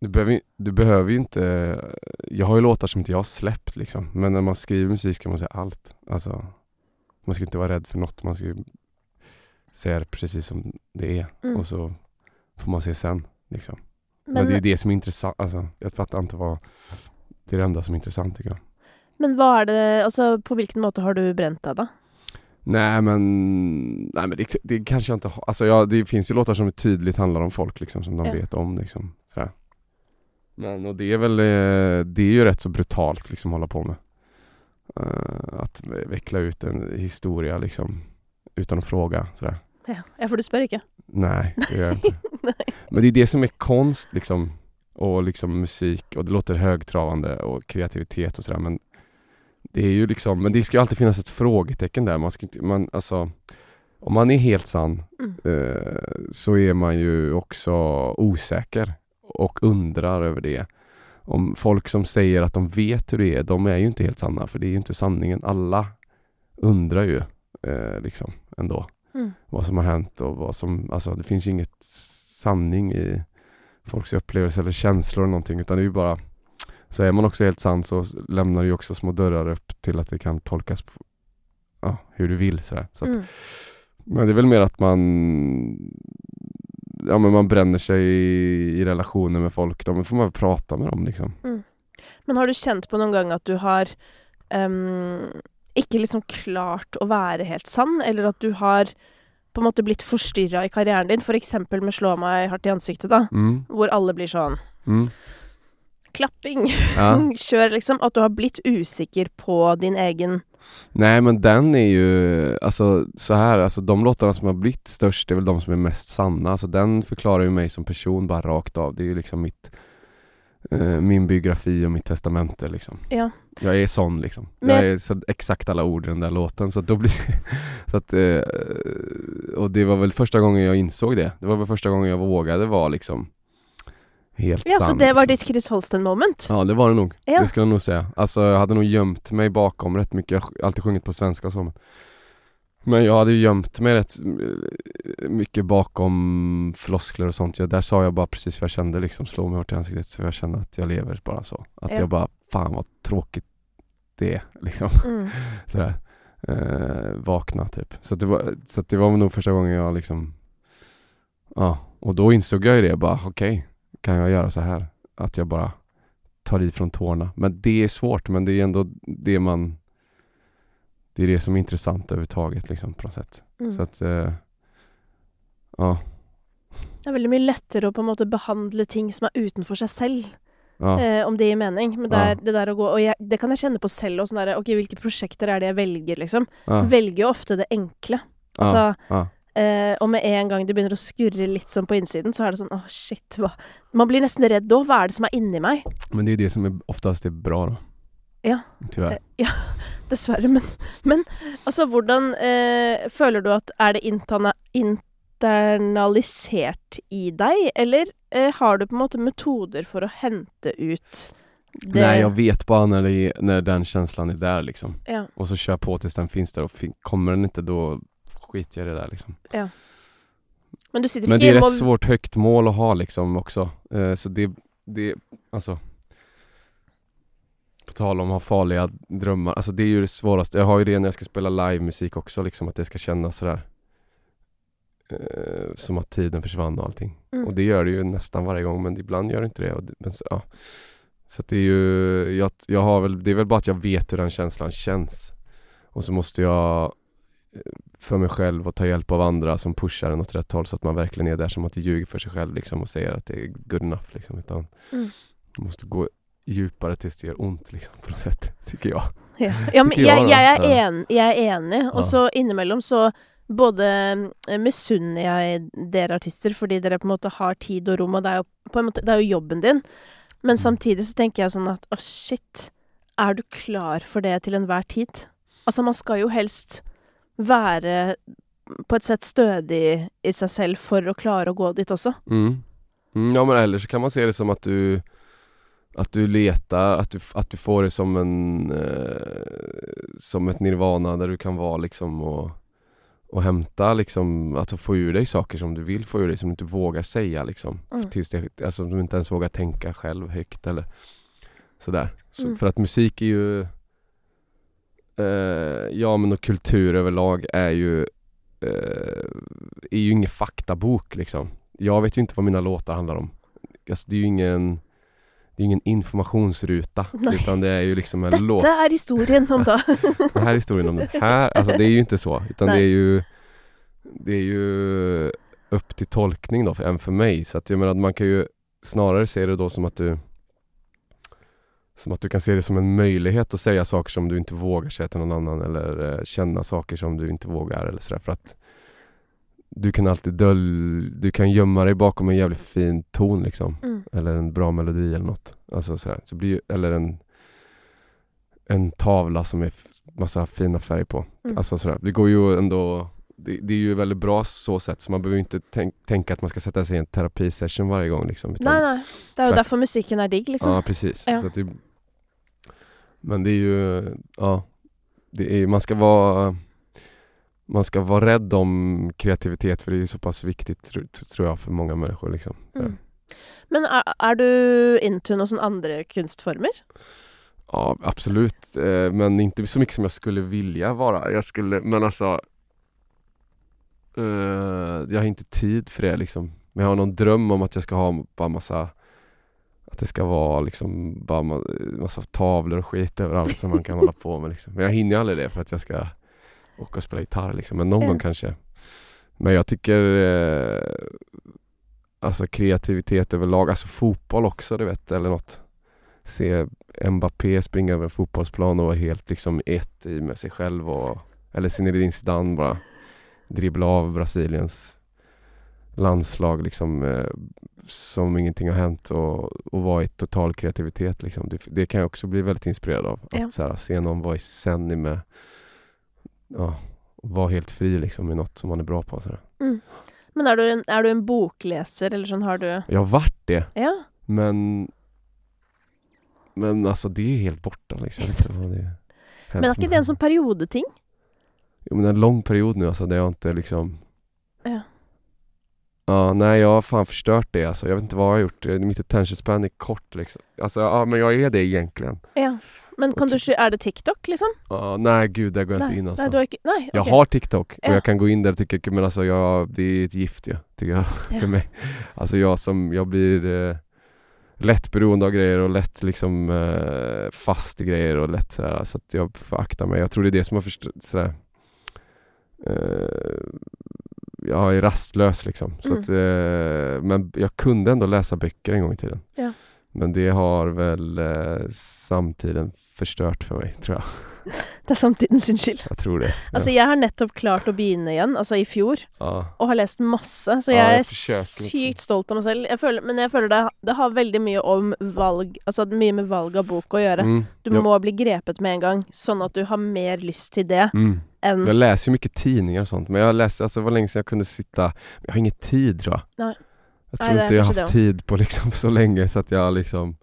du behöver, du behöver ju inte, jag har ju låtar som inte jag har släppt liksom. Men när man skriver musik ska man säga allt. Alltså, man ska inte vara rädd för något. Man ska ju säga det precis som det är. Mm. Och så får man se sen. Liksom. Men, Men, det är det som är intressant. Alltså, jag fattar inte vad, det är det enda som är intressant tycker jag. men hva er det Altså, på hvilken måte har du brent deg, da? Nej men, nej men det, det kanske jag inte har. Alltså ja, det finns ju låtar som tydligt handlar om folk liksom som de Ja. vet om liksom. Men och det är väl, eh, det är ju rätt så brutalt liksom att hålla på med. Eh, att veckla ut en historia liksom utan att fråga sådär. Ja, for du ikke? Nej, det gör jag inte. [LAUGHS] Men det är det som är konst liksom. Och liksom musik och det låter högtravande och kreativitet och sådär men Det är ju liksom, men det ska ju alltid finnas ett frågetecken där. Man ska inte, man, alltså Om man är helt sann Mm. eh, så är man ju också osäker och undrar över det. Om folk som säger att de vet hur det är, de är ju inte helt sanna för det är ju inte sanningen. Alla undrar ju eh, liksom ändå Mm. vad som har hänt och vad som, alltså det finns ju inget sanning i folks upplevelser eller känslor eller någonting utan det är ju bara så är man också helt sann så lämnar det ju också små dörrar upp till att det kan tolkas på, ja, hur du vill sådär. Så att, Mm. Men det är väl mer att man Ja men man bränner sig i, i relationer med folk, då får man väl prata med dem liksom. Men har du kjent på noen gang at du har ehm, ikke liksom klart å være helt sann, eller at du har på en måte blitt forstyrra i karrieren din, eksempel med 'Slå meg hardt i ansiktet', da, Mm, hvor alle blir sånn mm, Klapping, ja. [LAUGHS] kjør, liksom. At du har blitt usikker på din egen Nej men den är ju, alltså så här, alltså de låtarna som har blivit störst är väl de som är mest sanna. Alltså den förklarar ju mig som person bara rakt av. Det är ju liksom mitt, eh, min biografi och mitt testamente liksom. Ja. Jag är sån liksom. Men- Jag är så exakt alla ord i den där låten så att då blir [LAUGHS] så att, eh, Och det var väl första gången jag insåg det. Det var väl första gången jag vågade vara liksom helt Ja, så sann. det var ditt Chris Holsten-moment? Ja det var det nog, Ja. det skulle jag nog säga. Alltså jag hade nog gömt mig bakom rätt mycket, jag har alltid sjungit på svenska och så men Men jag hade ju gömt mig rätt eh, mycket bakom floskler och sånt. Jag, där sa jag bara precis vad jag kände liksom, slå mig hårt i ansiktet så jag kände att jag lever bara så. Att Ja. jag bara, fan vad tråkigt det är [LAUGHS] liksom. Mm. Sådär. Eh, vakna typ. Så, det var, så det var nog första gången jag liksom Ja, och då insåg jag ju det bara, okej, kan jag göra så här? Att jag bara tar i från tårna. Men det är svårt, men det är ändå det man Det är det som är intressant överhuvudtaget liksom på något sätt. Mm. Så att eh, Ja, Det er veldig mye lettere å på en måte behandle ting som er utenfor seg selv, Ja. eh, om det gir mening. Men det, Ja. det der å gå Og jeg, det kan jeg kjenne på selv. Og sånn derre OK, hvilke prosjekter er det jeg velger, liksom? ja. Velger jo ofte det enkle. ja. Altså ja. eh, Og med en gang det begynner å skurre litt sånn på innsiden, så er det sånn åh, shit, hva Man blir nesten redd da. Hva er det som er inni meg? Men det är det som är oftast är bra då. Ja. Tyvärr. Eh, Ja, [LAUGHS] dessverre. Men, men altså, hvordan eh, Føler du at Er det interna, internalisert i deg, eller eh, har du på en måte metoder for å hente ut det Nej, jag vet bara när, det är, när den känslan är där liksom. Ja. Och så kör jag på tills den finns där och kommer den inte då skiter jag i det där liksom. Men du sitter Men det är rätt og svårt högt mål att ha liksom också. Eh, så det, det, alltså På tal om att ha farliga drömmar, alltså det är ju det svåraste. Jag har ju det när jag ska spela livemusik också liksom, att det ska kännas sådär eh, Som att tiden försvann och allting. Mm. Och det gör det ju nästan varje gång men ibland gör det inte det. Och det men, så, ja. så det är ju, jag, jag har väl, det är väl bara att jag vet hur den känslan känns. Och så måste jag för mig själv och ta hjälp av andra som pushar en åt rätt håll så att man verkligen är där som att ljuger för sig själv liksom och säger att det är good enough liksom. Utan Mm. man måste gå djupare tills det gör ont liksom på något sätt, [LAUGHS] tycker jag. Ja, ja men Tycker jeg, jeg, da. jeg, er Ja. en, jeg er enig, Ja. og så innimellom så både eh, misunner jeg dere artister fordi dere på en måte har tid og rom, og det er jo på en måte Det er jo jobben din. Men Mm. samtidig så tenker jeg sånn at å, shit, er du klar for det til enhver tid? Altså, man skal jo helst være på et sett stødig i seg selv for å klare å gå dit også. Mm. Mm, ja men eller så kan man se det som att du Att du letar, att du, att du får det som en eh, Som ett nirvana där du kan vara liksom och Och hämta liksom, att få ur dig saker som du vill få ur dig som du inte vågar säga liksom Mm. Tills det, alltså du inte ens vågar tänka själv högt eller Sådär, så, Mm. för att musik är ju Ja men och kultur överlag är ju eh, Är ju ingen faktabok liksom Jag vet ju inte vad mina låtar handlar om alltså, Det är ju ingen Det är ingen informationsruta [LAUGHS] Nej. utan det är ju liksom en låt er historien om da. [LAUGHS] Den här historien om det här, alltså det är ju inte så utan det Nej. är ju Det är ju upp till tolkning då, för, än för mig så att jag menar man kan ju snarare se det då som att du Som att du kan se det som en möjlighet att säga saker som du inte vågar säga till någon annan eller eh, känna saker som du inte vågar eller sådär för att Du kan alltid dölj, du kan gömma dig bakom en jävligt fin ton liksom Mm. eller en bra melodi eller något. Alltså sådär. Så blir, eller en, en tavla som är massa fina färger på. Mm. Alltså sådär. Det går ju ändå det, det är ju väldigt bra så sätt så man behöver inte tänk, tänka att man ska sätta sig i en terapisession varje gång liksom. Nei, nei. Det jo Tvert- derfor musikken er digg, liksom. Ja precis. Ja. Så att det, men det är ju, ja det är, man ska vara man ska vara rädd om kreativitet för det är ju så pass viktigt tro, tror jag för många människor liksom. Mm. Men er, er du into noen sånne andre kunstformer? Ja, absolut. Eh, men inte så mycket som jag skulle vilja vara. Jag skulle, men alltså eh, Jag har inte tid för det liksom. Men jag har någon dröm om att jag ska ha bara massa Att det ska vara liksom bara ma- massa tavlor och skit överallt som man kan hålla på med liksom. Men jag hinner aldrig det för att jag ska åka och spela gitarr liksom. Men någon gång kanske. Men jag tycker eh, Alltså kreativitet överlag, alltså fotboll också du vet, eller något Se Mbappé springa över en fotbollsplan och vara helt liksom ett i med sig själv och Eller Zinedine Zidane bara dribbla av Brasiliens landslag liksom eh, Som ingenting har hänt och, och vara i total kreativitet liksom. det, det kan jag också bli väldigt inspirerad av. Ja. Att så här, se någon vara i sändning med Ja, vara helt fri liksom i något som man är bra på. Så. Mm. Men er du, en, er du en bokleser, eller sånn, har du Jag har varit det Ja? Men Men alltså det är helt borta liksom. [LAUGHS] Inte det är. Men er ikke det en sånn periodeting? Jo men en lång period nu alltså där jag inte liksom. Ja, nej jag har fan förstört det alltså. Jag vet inte vad jag har gjort. Mitt attention span är kort liksom. Alltså ja men jag är det egentligen. Ja. Men kan du sky- Er det TikTok, liksom? Ja, nej gud där går jag Nei, inte in alltså. nei, du har ikke Nei, Jag har TikTok och Ja. jag kan gå in där och tycka, men alltså jag, det är ett gift ja, tycker jag, [LAUGHS] Ja. för mig. Alltså jag som, jag blir eh, lätt beroende av grejer och lätt liksom eh, fast i grejer och lätt sådär, så att jag får akta mig. Jag tror det är det som har förstört sådär eh, Jag är rastlös liksom. Så Mm. att, eh, men jag kunde ändå läsa böcker en gång i tiden. Ja. Men det har väl eh, samtiden förstört för mig, tror jag. [LAUGHS] Det er samtiden sin skyld. Jag tror det. Altså, jeg har nettopp klart å begynne igjen, altså i fjor, ja. og har lest masse, så Ja, jeg jeg er liksom. sykt stolt av meg selv. Jeg føler, men jeg føler det, det har veldig mye om valg Altså mye med valg av bok å gjøre. Mm. Du må bli grepet med en gang, sånn at du har mer lyst til det mm. enn jag läser ju mycket tidningar och sånt, men jag läste, alltså det var länge sedan jag kunde sitta, jag har ingen tid tror jag. Nej. Jag Nej, tror är inte jag har haft tid på liksom [LAUGHS] så länge så att jag liksom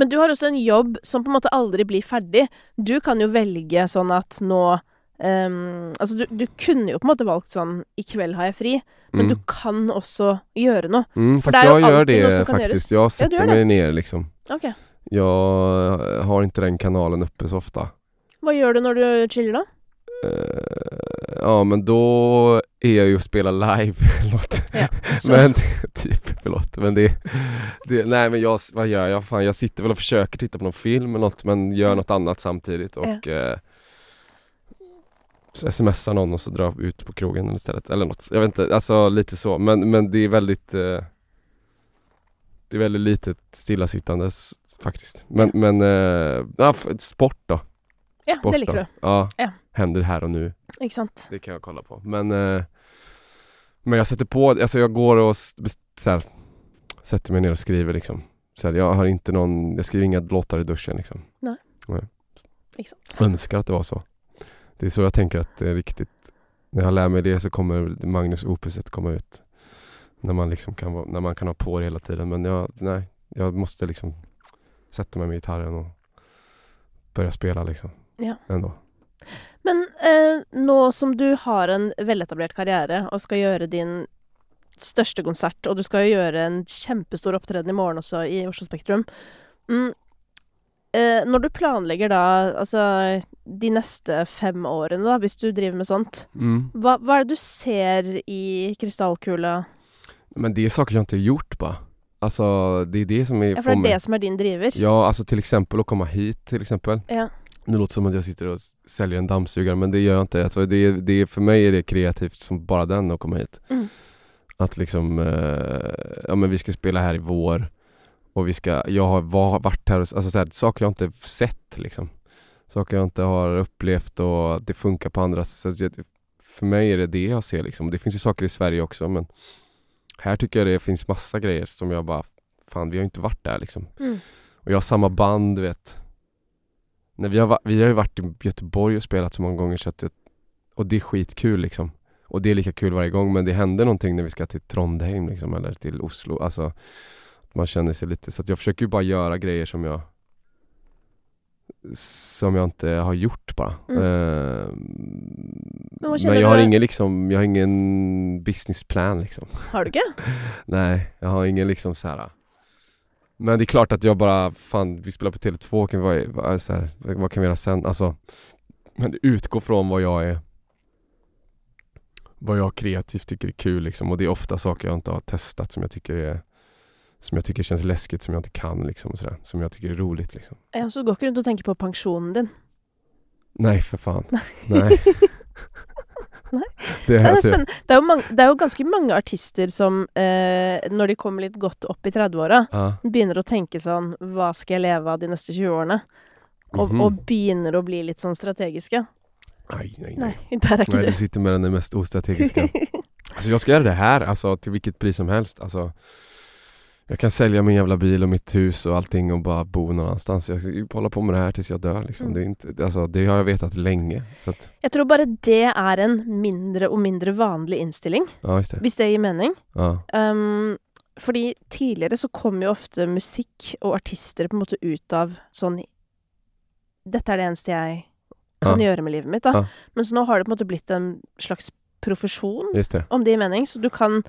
Men du har også en jobb som på en måte aldri blir ferdig. Du kan jo velge sånn at nå ehm, Altså, du, du kunne jo på en måte valgt sånn I kveld har jeg fri, men mm. du kan gjøre noe. Mm, fast det är ju jag gör något det faktiskt, jag sätter gör mig ner liksom. Ok. Jag har inte den kanalen uppe så ofta. Hva gjør du når du chiller, da? Eh, ja men då är jag ju och spelar live [LAUGHS] eller något. Ja. Men [LAUGHS] typ, förlåt. Men det, det, nej men jag, vad gör jag? Fan, jag sitter väl och försöker titta på någon film eller något men gör något annat samtidigt och eh, så smsar någon och så drar ut på krogen istället eller något. Jag vet inte, alltså lite så. Men, men det är väldigt eh, Det är väldigt litet stillasittande faktiskt. Men, men eh, ja, sport då. Ja, Sport det då. du. Ja, Ja. händer här och nu. Sant? Det kan jag kolla på. Men, eh, men jag sätter på, alltså jag går och så här, sätter mig ner och skriver liksom. Så här, jag har inte någon, jag skriver inga låtar i duschen liksom. Ikke sant? Önskar att det var så. Det är så jag tänker att det är viktigt. När jag lär mig det så kommer Magnus opuset komma ut. När man liksom kan, vara, när man kan ha på det hela tiden. Men jag, nej, jag måste liksom sätta mig med gitarren och börja spela liksom. Ja. Ändå. Men eh, nå som du har en veletablert karriere og skal gjøre din største konsert, og du skal jo gjøre en kjempestor opptreden i morgen også i Oslo Spektrum mm, eh, Når du planlegger da altså de neste fem årene, da, hvis du driver med sånt, Mm. hva, hva er det du ser i krystallkula? Men det är saker jag inte har gjort bara. Alltså det är det som är, Ja, får det mig... det som er din driver? Ja, alltså till exempel att komma hit till exempel. Ja. Det låter som att jag sitter och säljer en dammsugare men det gör jag inte. Alltså det, det, för mig är det kreativt som bara den att komma hit. Mm. Att liksom, eh, ja men vi ska spela här i vår och vi ska, jag har var, varit här och, alltså så här, saker jag inte sett liksom. Saker jag inte har upplevt och det funkar på andra sätt. För mig är det det jag ser liksom. Det finns ju saker i Sverige också men här tycker jag det finns massa grejer som jag bara, fan vi har inte varit där liksom. Mm. Och jag har samma band, du vet. När vi, har, vi har ju varit i Göteborg och spelat så många gånger så att Och det är skitkul liksom. Och det är lika kul varje gång men det händer någonting när vi ska till Trondheim liksom, eller till Oslo. Alltså, man känner sig lite, så att jag försöker ju bara göra grejer som jag som jag inte har gjort bara. Mm. Vad men jag har du- ingen liksom, jag har ingen businessplan liksom. Har du ikke? [LAUGHS] Nej, jag har ingen liksom så här. Men det är klart att jag bara, fan vi spelar på Tele2, kan vi, vad, så här, vad kan vi göra sen? Alltså, men det utgår från vad jag är vad jag kreativt tycker är kul liksom och det är ofta saker jag inte har testat som jag tycker är som jag tycker känns läskigt, som jag inte kan liksom och sådär, som jag tycker är roligt liksom. Ja, så du går ikke rundt og tenker på pensjonen din? Nej för fan. [LAUGHS] Nej. [LAUGHS] Nej. Det är er det, er jo mange, det er jo ganske mange artister som, eh, når de kommer litt godt opp i 30-åra, Ja. begynner å tenke sånn Hva skal jeg leve av de neste 20 årene? Og, Mhm. og begynner å bli litt sånn strategiske. Nej, nej, nej. Nei, der er ikke Nej, du du. sitter med den mest ostrategiska. [LAUGHS] Alltså jag ska göra det här, alltså till vilket pris som helst. Alltså, jag kan sälja min jävla bil och mitt hus och allting och bara bo någon annanstans. Jag ska ju hålla på med det här tills jag dör liksom. Mm. Det, är inte, alltså, det har jag vetat länge. Så att, Jeg tror bare det er en mindre og mindre vanlig innstilling, ja, just det. hvis det gir mening. Ja. Um, fordi tidligere så kom jo ofte musikk og artister på måte ut av sånn Dette er det eneste jeg kan Ja. gjøre med livet mitt, da. Ja. Mens nå har det på en måte blitt en slags det. om det gir mening. Så du kan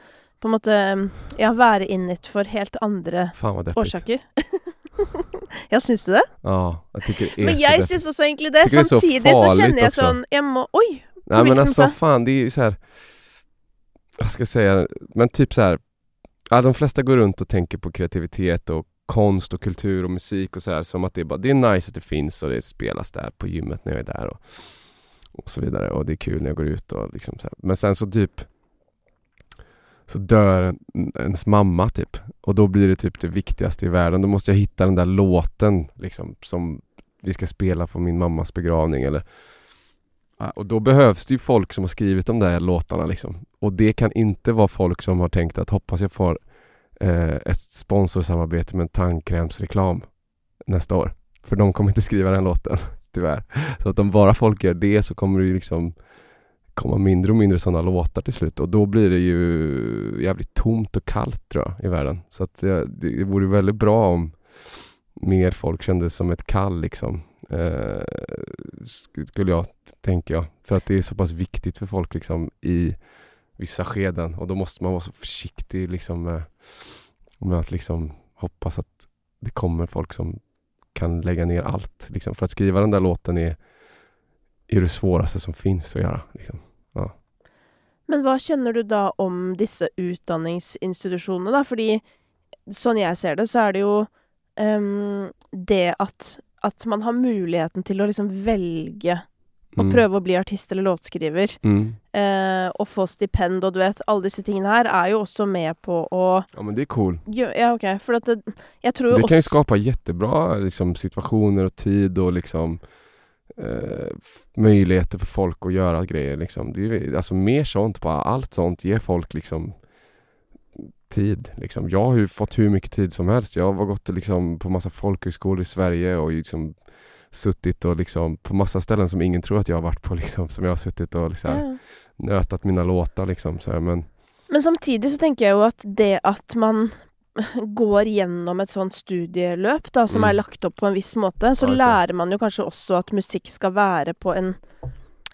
på en måte ja, være in it for helt andre vad deppigt. årsaker. ja, syns du det? Ja, jag Men deppigt. syns også egentlig det. Är så så jeg också. sånn Jeg må Oi! Nej men alltså måte? fan det är ju så här. Vad ska jag säga? Men typ så här. Ja, de flesta går runt och tänker på kreativitet och konst och kultur och musik och så här som att det är bara, det är nice att det finns och det spelas där på gymmet när jag är där och, och så vidare och det är kul när jag går ut och liksom så här. Men sen så typ så dör en, ens mamma typ. Och då blir det typ det viktigaste i världen. Då måste jag hitta den där låten liksom som vi ska spela på min mammas begravning eller och då behövs det ju folk som har skrivit de där låtarna liksom. Och det kan inte vara folk som har tänkt att hoppas jag får eh, ett sponsorsamarbete med en tandkrämsreklam nästa år. För de kommer inte skriva den låten, [LAUGHS] tyvärr. Så att om bara folk gör det så kommer det ju liksom komma mindre och mindre sådana låtar till slut och då blir det ju jävligt tomt och kallt tror jag i världen. Så att det, det vore väldigt bra om mer folk kände som ett kall liksom. Eh, skulle jag tänka. För att det är så pass viktigt för folk liksom i vissa skeden och då måste man vara så försiktig liksom med, med att liksom hoppas att det kommer folk som kan lägga ner allt. Liksom. För att skriva den där låten är, är det svåraste som finns att göra. Liksom. Ja. Men vad känner du då om dessa utbildningsinstitutioner? Fordi sånn jeg ser det, så är det ju um, det att, att man har möjligheten till att liksom välja och mm. pröva att bli artist eller låtskriver. Mm. Eh, och få stipend och du vet, alla dessa ting här är ju också med på att... Ja men det är cool. Ja, okej, okay. för att det, jag tror Det också... kan ju skapa jättebra liksom, situationer och tid och liksom eh, möjligheter för folk att göra grejer liksom. Det är, alltså mer sånt, bara allt sånt ger folk liksom tid. Liksom. Jag har ju fått hur mycket tid som helst. Jag har gått liksom, på massa folkhögskolor i Sverige och liksom suttit och liksom på massa ställen som ingen tror att jag har varit på [LAUGHS] liksom, som jag har suttit och liksom, ja. nötat mina låtar liksom. Så här, men... men samtidigt så tänker jag ju att det att man går igenom ett sånt studielöp da, som mm. är lagt upp på en viss måte, så lär man ju kanske också att musik ska vara på en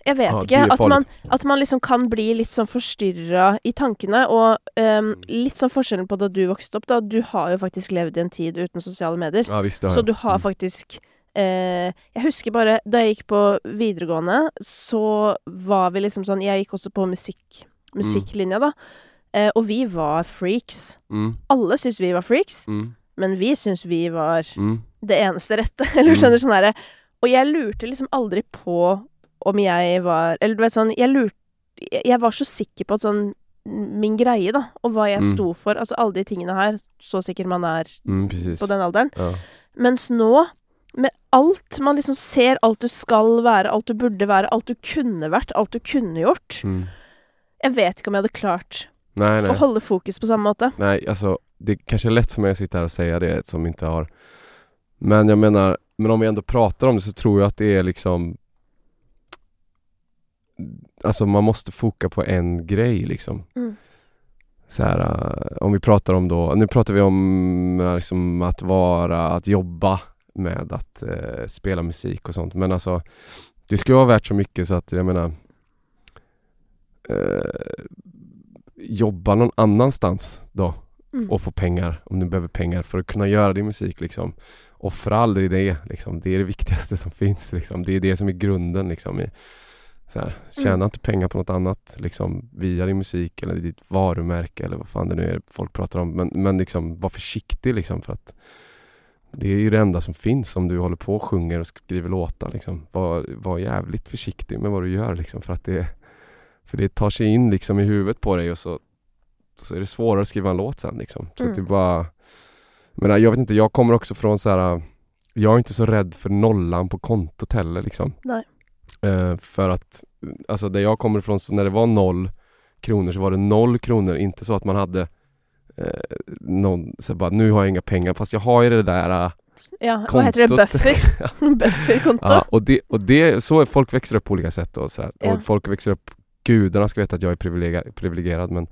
jag vet ja, inte, att man, att man liksom kan bli lite sånn forstyrra i tankene. Og um, litt sånn forskjellen på da du växte upp da. Du har ju faktiskt levt i en tid utan sociala medier. Ja, visst, så du har mm. faktisk eh, Jeg husker bare da jeg gikk på videregående, så var vi liksom sånn Jeg gikk også på musikk, musikklinja, da. Eh, og vi var freaks. Mm. Alle syntes vi var freaks, mm. men vi syntes vi var mm. det eneste rette. [LAUGHS] Eller du skjønner sånn herre Og jeg lurte liksom aldri på om jeg var Eller du vet sånn Jeg lurte Jeg var så sikker på at sånn Min greie, da, og hva jeg mm. sto for. Altså alle de tingene her, så sikker man er mm, på den alderen. Ja. Mens nå, med alt Man liksom ser alt du skal være, alt du burde være, alt du kunne vært, alt du kunne gjort. Mm. Jag vet inte om jag hade klart nej, nej. att hålla fokus på samma måte. Nej, alltså det kanske är lätt för mig att sitta här och säga det som inte har Men jag menar, men om vi ändå pratar om det så tror jag att det är liksom Alltså man måste foka på en grej liksom. Mm. Så här, uh, om vi pratar om då, nu pratar vi om uh, liksom att vara, att jobba med att uh, spela musik och sånt. Men alltså, det ska vara värt så mycket så att jag menar jobba någon annanstans då mm. och få pengar om du behöver pengar för att kunna göra din musik liksom. Offra aldrig det liksom. Det är det [LAUGHS] viktigaste som finns liksom. Det är det som är grunden liksom. I, så här, tjäna mm. inte pengar på något annat liksom, via din musik eller ditt varumärke eller vad fan det nu är folk pratar om. Men, men liksom, var försiktig liksom för att det är ju det enda som finns om du håller på och sjunger och skriver låtar. Liksom. Var, var jävligt försiktig med vad du gör liksom, för att det, för det tar sig in liksom i huvudet på dig och så, så är det svårare att skriva en låt sen. Liksom. Så mm. det bara... Men jag vet inte, jag kommer också från så här... Jag är inte så rädd för nollan på kontot heller liksom. Nej. Uh, för att, alltså där jag kommer ifrån, så när det var noll kronor så var det noll kronor, inte så att man hade uh, någon, så bara nu har jag inga pengar, fast jag har ju det där uh, Ja, kontot. vad heter det? Buffer? [LAUGHS] Bufferkonto? Ja, och det, och det, så folk växer upp på olika sätt och så ja. Och folk växer upp, gudarna ska veta att jag är privilegierad, men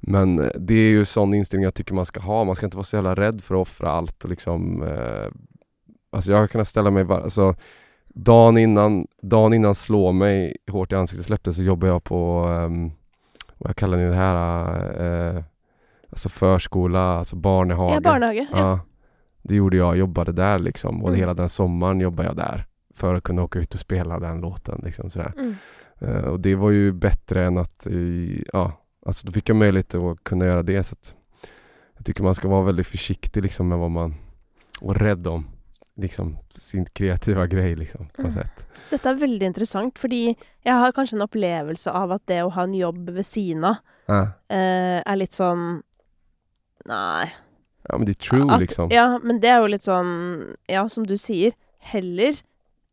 men det är ju sån inställning jag tycker man ska ha. Man ska inte vara så jävla rädd för att offra allt och liksom eh, Alltså jag har kunnat ställa mig, alltså dagen innan, dagen innan Slå mig hårt i ansiktet släpptes så jobbade jag på, um, vad jag kallar ni det här, uh, alltså förskola, alltså barnehage. Ja, barnehage. Ja. ja. Det gjorde jag, jobbade där liksom och mm. hela den sommaren jobbade jag där för att kunna åka ut och spela den låten liksom sådär. Mm. Uh, och det var ju bättre än att, ja, alltså då fick jag möjlighet att kunna göra det så att jag tycker man ska vara väldigt försiktig liksom med vad man, och rädd om liksom sin kreativa grej liksom, på mm. sätt. Detta är väldigt intressant, för jag har kanske en upplevelse av att det att ha en jobb vid sidan Äh. eh, er litt sånn Nei. Ja men det är true At- liksom. Ja, men det er jo litt sånn Ja, som du sier, heller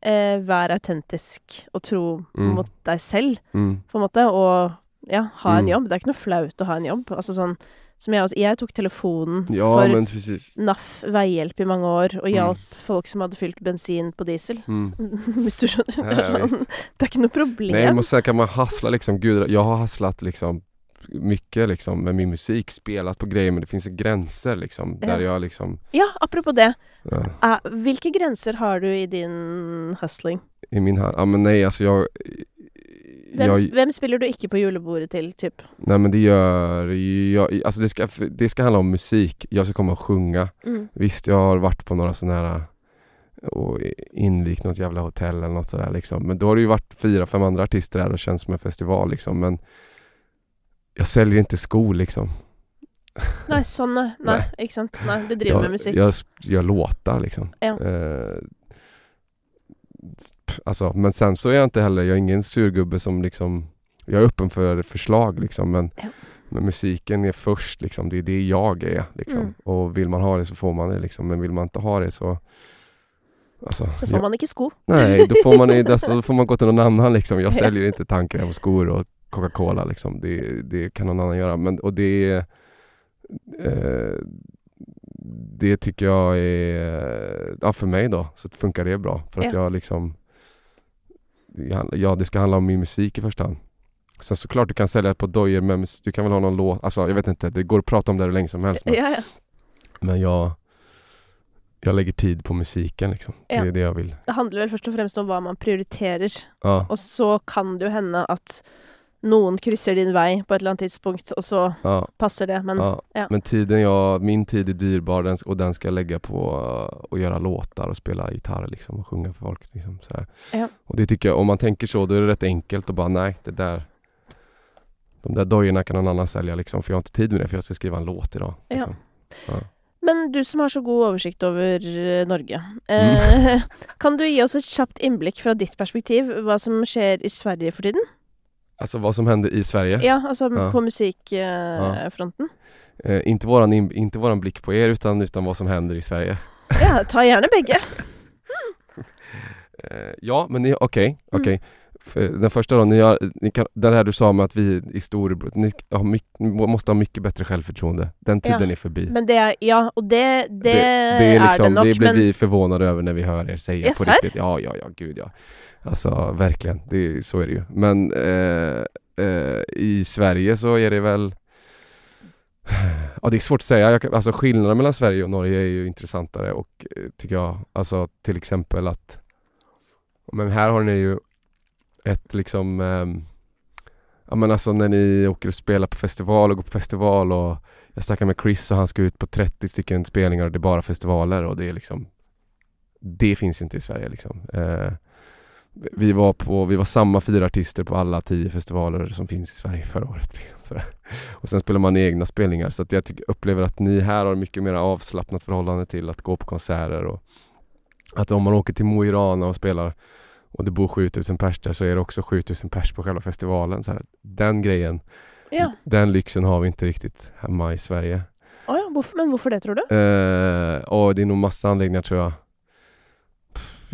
eh, vær autentisk og tro Mm. mot deg selv, Mm. på en måte, og ja, ha en Mm. jobb. Det er ikke noe flaut å ha en jobb. Altså sånn som jeg også Jeg tok telefonen Ja for. NAF veihjelp i mange år, og Mm. hjalp folk som hadde fylt bensin på diesel. Mm. [LAUGHS] Hvis du skjønner. Ja, ja, det er ikke noe problem. Nej sen kan man hassla liksom, gud jag har hasslat liksom mycket liksom med min musik, spelat på grejer men det finns gränser liksom där Ja. jag liksom Ja, apropos det. ja, Eh, hvilke grenser har du i din hustling? i min hand, ja men nej alltså jag, Hvem, jag hvem spiller du ikke på julebordet til, typ? Nej men det gör jag, alltså det ska, det ska handla om musik, jag ska komma och sjunga Mm. Visst jag har varit på några sådana här och invigt något jävla hotell eller något sådär liksom Men då har det ju varit fyra, fem andra artister där och känns som en festival liksom men Jag säljer inte skor liksom nei. Nei, Nei. ikke sant. Nei, du driver jag, med musikk. Jag gör låtar liksom. Ja. Eh, alltså, men sen så är jag inte heller, jag är ingen surgubbe som liksom Jag är öppen för förslag liksom men, Ja. men musiken är först liksom, det är det jag är liksom. Mm. Och vill man ha det så får man det liksom, men vill man inte ha det så Alltså, Så får jag, man ikke sko. nej, då får, man, [LAUGHS] alltså, då får man gå till någon annan liksom. Jag säljer inte tandkräm och skor och Coca-Cola liksom. Det, det kan någon annan göra. Men, och det eh, Det tycker jag är, ja för mig då, så funkar det bra. För att Ja. jag liksom Ja, det ska handla om min musik i första hand. Sen såklart du kan sälja på dojor men du kan väl ha någon låt, alltså jag vet inte, det går att prata om det hur länge som helst. Men, Ja, men jag Jag lägger tid på musiken liksom. Det är det jag vill. Det handler vel først og fremst om hva man prioriterer. Ja, Og så kan det jo hende at noen krysser din vei på et eller annet tidspunkt, og så ja. passer det. Men ja. ja. Men tiden jag, min tid är dyrbar den, och den ska jag lägga på att göra låtar och spela gitarr liksom och sjunga för folk. Liksom. Och det tycker jag, om man tänker så, då är det rätt enkelt att bara nej, det där De där dojorna kan någon annan sälja liksom, för jag har inte tid med det för jag ska skriva en låt idag. Liksom. Men du som har så god oversikt over eh, Norge, Mm. eh, [LAUGHS] kan du gi oss et kjapt innblikk fra ditt perspektiv hva som skjer i Sverige for tiden? Alltså vad som händer i Sverige. Ja, altså Ja. på musikkfronten. Eh, inte, våran, in- inte våran blick på er utan, utan vad som händer i Sverige. Ja, ta gjerne begge. [LAUGHS] Eh, ja, men okej, Mm. okej. För Den första då, ni har, ni kan, den här du sa med att vi i storebror, ni ni måste ha mycket bättre självförtroende. Den Ja, tiden är förbi. Men det Ja, og det, det, det, det är liksom, det nok, det blir men vi förvånade över när vi hör er säga Yes, på riktigt. Ja, ja, ja, gud ja. Alltså verkligen, det, så är det ju. Men eh, eh, i Sverige så är det väl Ja det är svårt att säga, jag, alltså skillnaden mellan Sverige och Norge är ju intressantare och eh, tycker jag, alltså till exempel att Men här har ni ju ett liksom eh, Ja men alltså när ni åker och spelar på festival och går på festival och Jag snackade med Chris och han ska ut på 30 stycken spelningar och det är bara festivaler och det är liksom Det finns inte i Sverige liksom. Eh, vi var på, vi var samma fyra artister på alla tio festivaler som finns i Sverige förra året liksom. Och sen spelar man egna spelningar så att jag tycker, upplever att ni här har mycket mer avslappnat förhållande till att gå på konserter och Att om man åker till Mo i Rana och spelar och det bor 7000 pers där så är det också 7000 pers på själva festivalen. Så här, den grejen, Ja. den lyxen har vi inte riktigt hemma i Sverige. Ja, men hvorfor det, tror du? Eh, och det är nog massa anläggningar tror jag.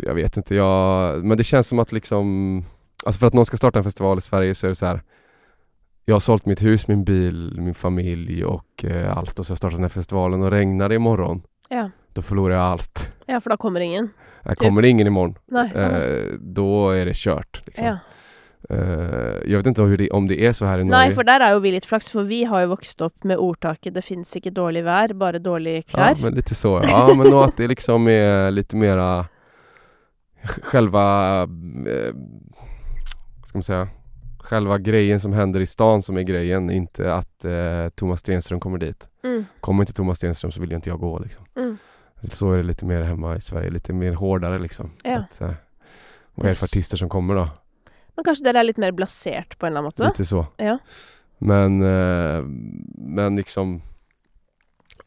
Jag vet inte, jag, men det känns som att liksom Alltså för att någon ska starta en festival i Sverige så är det så här. Jag har sålt mitt hus, min bil, min familj och eh, allt och så har jag startat den här festivalen och regnar det imorgon Ja. Då förlorar jag allt. ja, for da kommer ingen. Jag kommer det ingen imorgon Nei. ja. eh, Då är det kört. Liksom. ja. Eh, jag vet inte hur det, om det är så här i Norge. Nei, for der er jo vi litt flaks, for vi har jo vokst opp med ordtaket 'det fins ikke dårlig vær, bare dårlige Ja, klær'. men lite så. Ja, men att det liksom är lite mera själva, eh, ska man säga, själva grejen som händer i stan som är grejen, inte att eh, Thomas Stenström kommer dit. Mm. Kommer inte Thomas Stenström så vill ju inte jag gå liksom. Mm. Så är det lite mer hemma i Sverige, lite mer hårdare liksom. Ja. Att, eh, vad är det för artister som kommer då? Men kanskje dere er litt mer blasert på en eller annen måte? Lite så. Ja. Men, eh, men liksom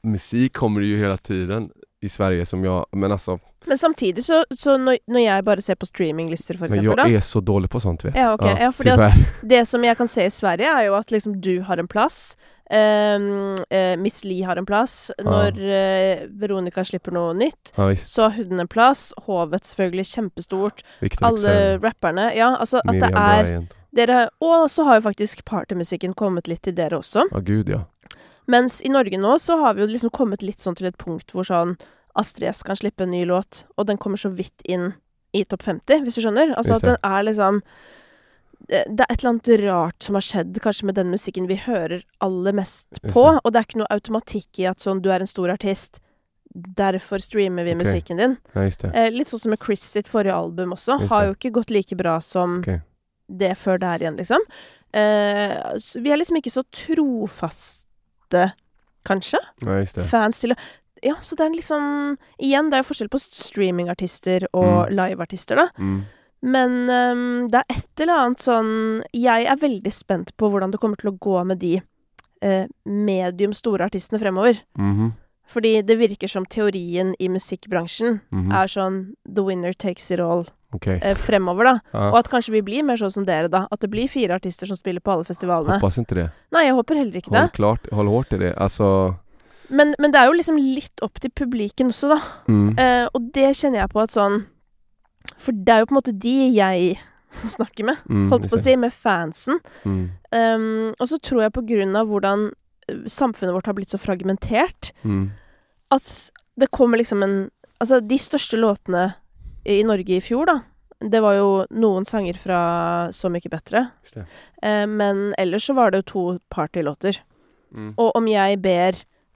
Musik kommer ju hela tiden i Sverige som jag, men alltså, Men samtidig så, så når jeg bare ser på streaminglister, for men eksempel, jag da är så dålig på sånt vet Ja, okej. Ja, för det-. Det som jeg kan se i Sverige, er jo at liksom du har en plass. ehm, eh, Miss Li har en plass. Når eh, Veronica slipper noe nytt, Ja så har hun en plass. Hovet selvfølgelig kjempestort. Victor Alle rapperne. Ja, altså at det Miriam er Bryant. dere, Og så har jo faktisk partymusikken kommet litt til dere også. Ja gud ja. Mens i Norge nå så har vi jo liksom kommet litt sånn til et punkt hvor sånn Astrid S kan slippe en ny låt, og den kommer så vidt inn i topp 50, hvis du skjønner? Altså at den er liksom det er et eller annet rart som har skjedd kanskje med den musikken vi hører aller mest på, og det er ikke noe automatikk i at sånn du er en stor artist, derfor streamer vi Ok. musikken din. Ja. Eh, litt sånn som med Chris sitt forrige album også, har jo ikke gått like bra som Ok. det før der igjen, liksom. Eh, så vi er liksom ikke så trofaste, kanskje Ja just det. fans til å Ja, så det er liksom Igjen, det er jo forskjell på streamingartister og Mm. liveartister, da. Mm. Men ehm, det er et eller annet sånn Jeg er veldig spent på hvordan det kommer til å gå med de eh, medium store artistene fremover. Mhm. Fordi det virker som teorien i musikkbransjen Mhm. er sånn the winner takes it all Ok. eh, fremover, da. Ja. Og at kanskje vi blir mer sånn som dere, da. At det blir fire artister som spiller på alle festivalene. Hoppas inte det. Nei, jeg håper heller ikke det. Håll klart, håll hårt i det. Alltså, Men, men det er jo liksom litt opp til publiken også, da. mm. Eh, og det kjenner jeg på at sånn For det er jo på en måte de jeg [LAUGHS] snakker med, Mm, holdt på å si, med fansen. Mm. Um, og så tror jeg på grunn av hvordan eh, samfunnet vårt har blitt så fragmentert, Mm. at det kommer liksom en Altså, de største låtene i Norge i fjor, da, det var jo noen sanger fra Så mye bedre. Det. Eh, men ellers så var det jo to partylåter. Mm. Og om jeg ber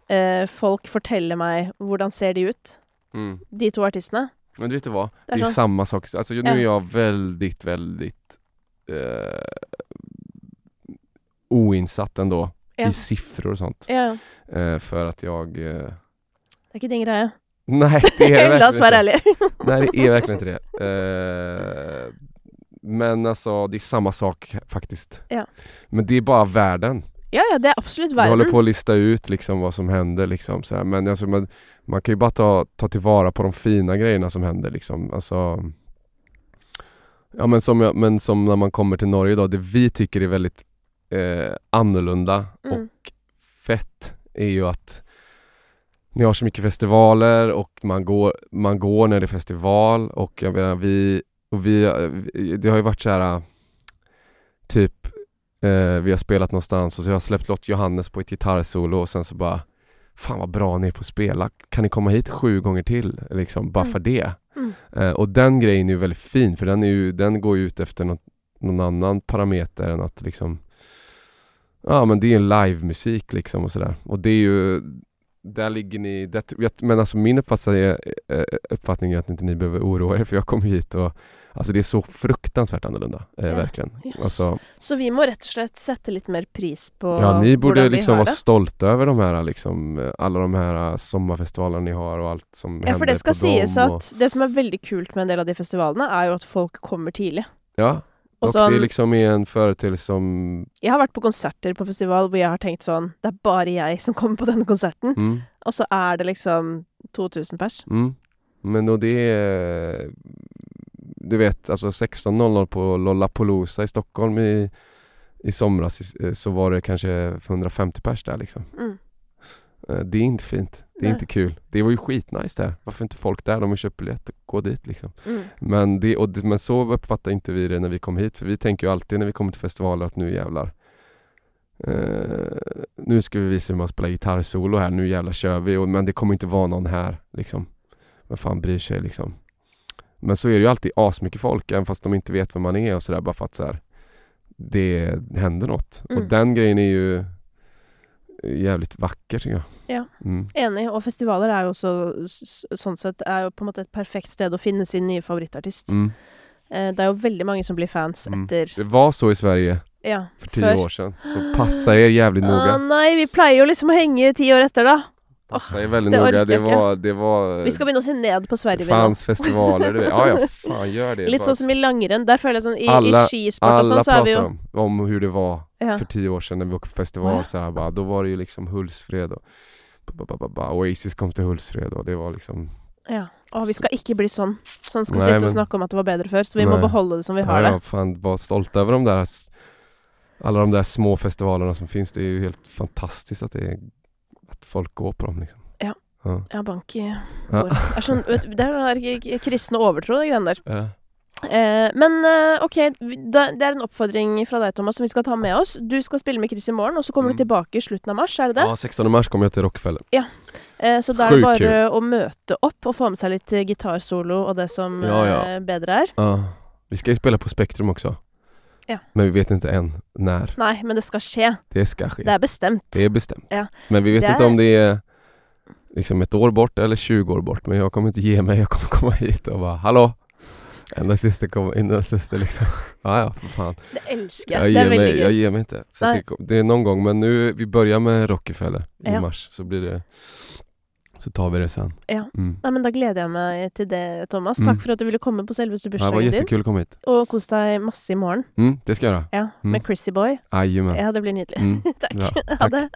eh, folk fortelle meg hvordan ser de ut, Mm. de to artistene Men du vet du vad? Det Det är är så. samma sak. Nu Ja. är jag väldigt, väldigt eh, oinsatt ändå Ja. i siffror och sånt. Ja, Eh, för att jag... Eh, det er ikke din greie. Nej, det är [LAUGHS] verkligen inte. ærlige. [LAUGHS] Nej, det är verkligen inte det. Eh, men alltså, det är samma sak faktiskt. Ja. Men det är bara världen. Ja, ja, det er absolutt Vi håller på att lista ut liksom vad som händer liksom så här. Men alltså, man, man kan ju bara ta, ta tillvara på de fina grejerna som händer liksom. Alltså, ja men som, jag, men som när man kommer till Norge då, det vi tycker är väldigt eh, annorlunda Mm. och fett är ju att ni har så mycket festivaler och man går, man går när det är festival och jag menar vi, och vi, vi- det har ju varit så här typ eh, vi har spelat någonstans och så jag har släppt Lott Johannes på ett gitarrsolo och sen så bara Fan vad bra ni är på att spela, kan ni komma hit sju gånger till? Liksom, bara Mm. för det. Mm. Eh, och den grejen är ju väldigt fin för den, är ju, den går ju ut efter något, någon annan parameter än att liksom Ja men det är livemusik liksom och sådär. Och det är ju Där ligger ni, det, jag- men alltså min uppfattning är, eh, uppfattning är att inte ni behöver oroa er för jag kommer hit och Alltså det är så fruktansvärt annorlunda, eh, Ja, verkligen. yes. Alltså, Så vi må rett og slett sette litt mer pris på ja ni borde liksom vara det. stolta över de här liksom, eh, alla de här eh, sommarfestivalerna ni har och allt som Ja, händer for det skal på sies dem. at det som er veldig kult med en del av de festivalene, er jo at folk kommer tidlig. Och, ja, Og och sånn, det liksom är en företeelse som Jeg har vært på konserter på festival hvor jeg har tenkt sånn Det er bare jeg som kommer på denne konserten. mm, Og så er det liksom 2000 pers. Mm. Men då det är, du vet, alltså 16.00 på Lollapalooza i Stockholm i, i somras i- så var det kanske 150 pers där liksom. Mm. Eh, Det är inte fint. Det är Nej. inte kul. Det var ju skitnice där. Varför inte folk där? De har köpt biljett och gå dit liksom. Mm. Men, det, och men så uppfattar inte vi det när vi kom hit. För vi tänker ju alltid när vi kommer till festivaler att nu jävlar eh, Nu ska vi visa hur man spelar gitarrsolo här, nu jävlar kör vi. Och, men det kommer inte vara någon här liksom. Vem fan bryr sig liksom. Men så är det ju alltid asmycket folk, även fast de inte vet vem man är och sådär. Bara för att så här, det händer något. Mm. Och den grejen är ju jävligt vacker tycker jag. Ja. Mm. Enig. Og festivaler er jo også s- sånn sett er jo på en måte et perfekt sted å finne sin nye favorittartist. Mm. Eh, Det er jo veldig mange som blir fans Mm. etter Det var så i Sverige Ja, för tio før. år sedan. Så passa er jävligt noga. Å nei, vi pleier jo liksom å henge ti år etter, da. Passa er väldigt det noga. Det jag inte. var, det var Vi skal begynne å se ned på det Sverige. nå. fanns festivaler. Du vet. Ja, ja, fan gör det. Bara- sånn som i langrenn. Der føler jeg sånn I, Alla- i skisport og Alla sånn, så er vi jo om, om hur det var ja. för tio år sedan när vi åkte på festival. Ja. Så här, bara, då var det ju liksom Hultsfred och. Oasis kom till Hultsfred och det var liksom Ja. Å, vi skal ikke bli sånn. Sånn skal Nei, sitte men- og snakke om at det var bedre før, så vi må Nei. beholde det som vi har ja, det. jag fan var stolt över de där alla de där små festivalerna som finns. Det är ju helt fantastiskt att det är, att folk går på dem liksom. Ja. Ja. Ja, bank i Ja. bordet. Sånn, du, det er der kristne overtro, de greiene der. Ja. Eh, men eh, OK, det er en oppfordring fra deg, Thomas, som vi skal ta med oss. Du skal spille med Chris i morgen, og så kommer Mm. du tilbake i slutten av mars, er det det? ja, 16 mars kommer jag till Rockefeller. Eh, så da er det bare å møte opp og få med seg litt eh, gitarsolo og det som Ja, ja. eh, bedre er. Ja. Vi ska ju spela på Spektrum också. Ja. Men vi vet inte än när Nei, men det skal skje. det ska ske. Det er bestemt. Det är bestämt. Ja. Men vi vet Det inte är- om det är liksom ett år bort eller 20 år bort. Men jag kommer inte ge mig. Jag kommer komma hit och bara hallå! Ända tills det kommer, ända tills det liksom, [LAUGHS] ja ja för fan. Det elsker Jag er ger, mig, jag ger mig inte. Så Nej. det, det är någon gång, men nu, vi börjar med Rockefeller i Ja. mars. Så blir det, så tar vi det sen. Ja. Mm. Nei, men Da gleder jeg meg til det, Thomas. Mm. Takk for at du ville komme på selveste Ja, det var bursdagen din. jättekul att komma hit. Og kos deg masse i morgen. Mm, det ska jag göra. Ja, Mm. Med Chrissy Boy. Jajamän. Ja, det blir nydelig. Mm. [LAUGHS] Takk. Ja, Ha tack. det.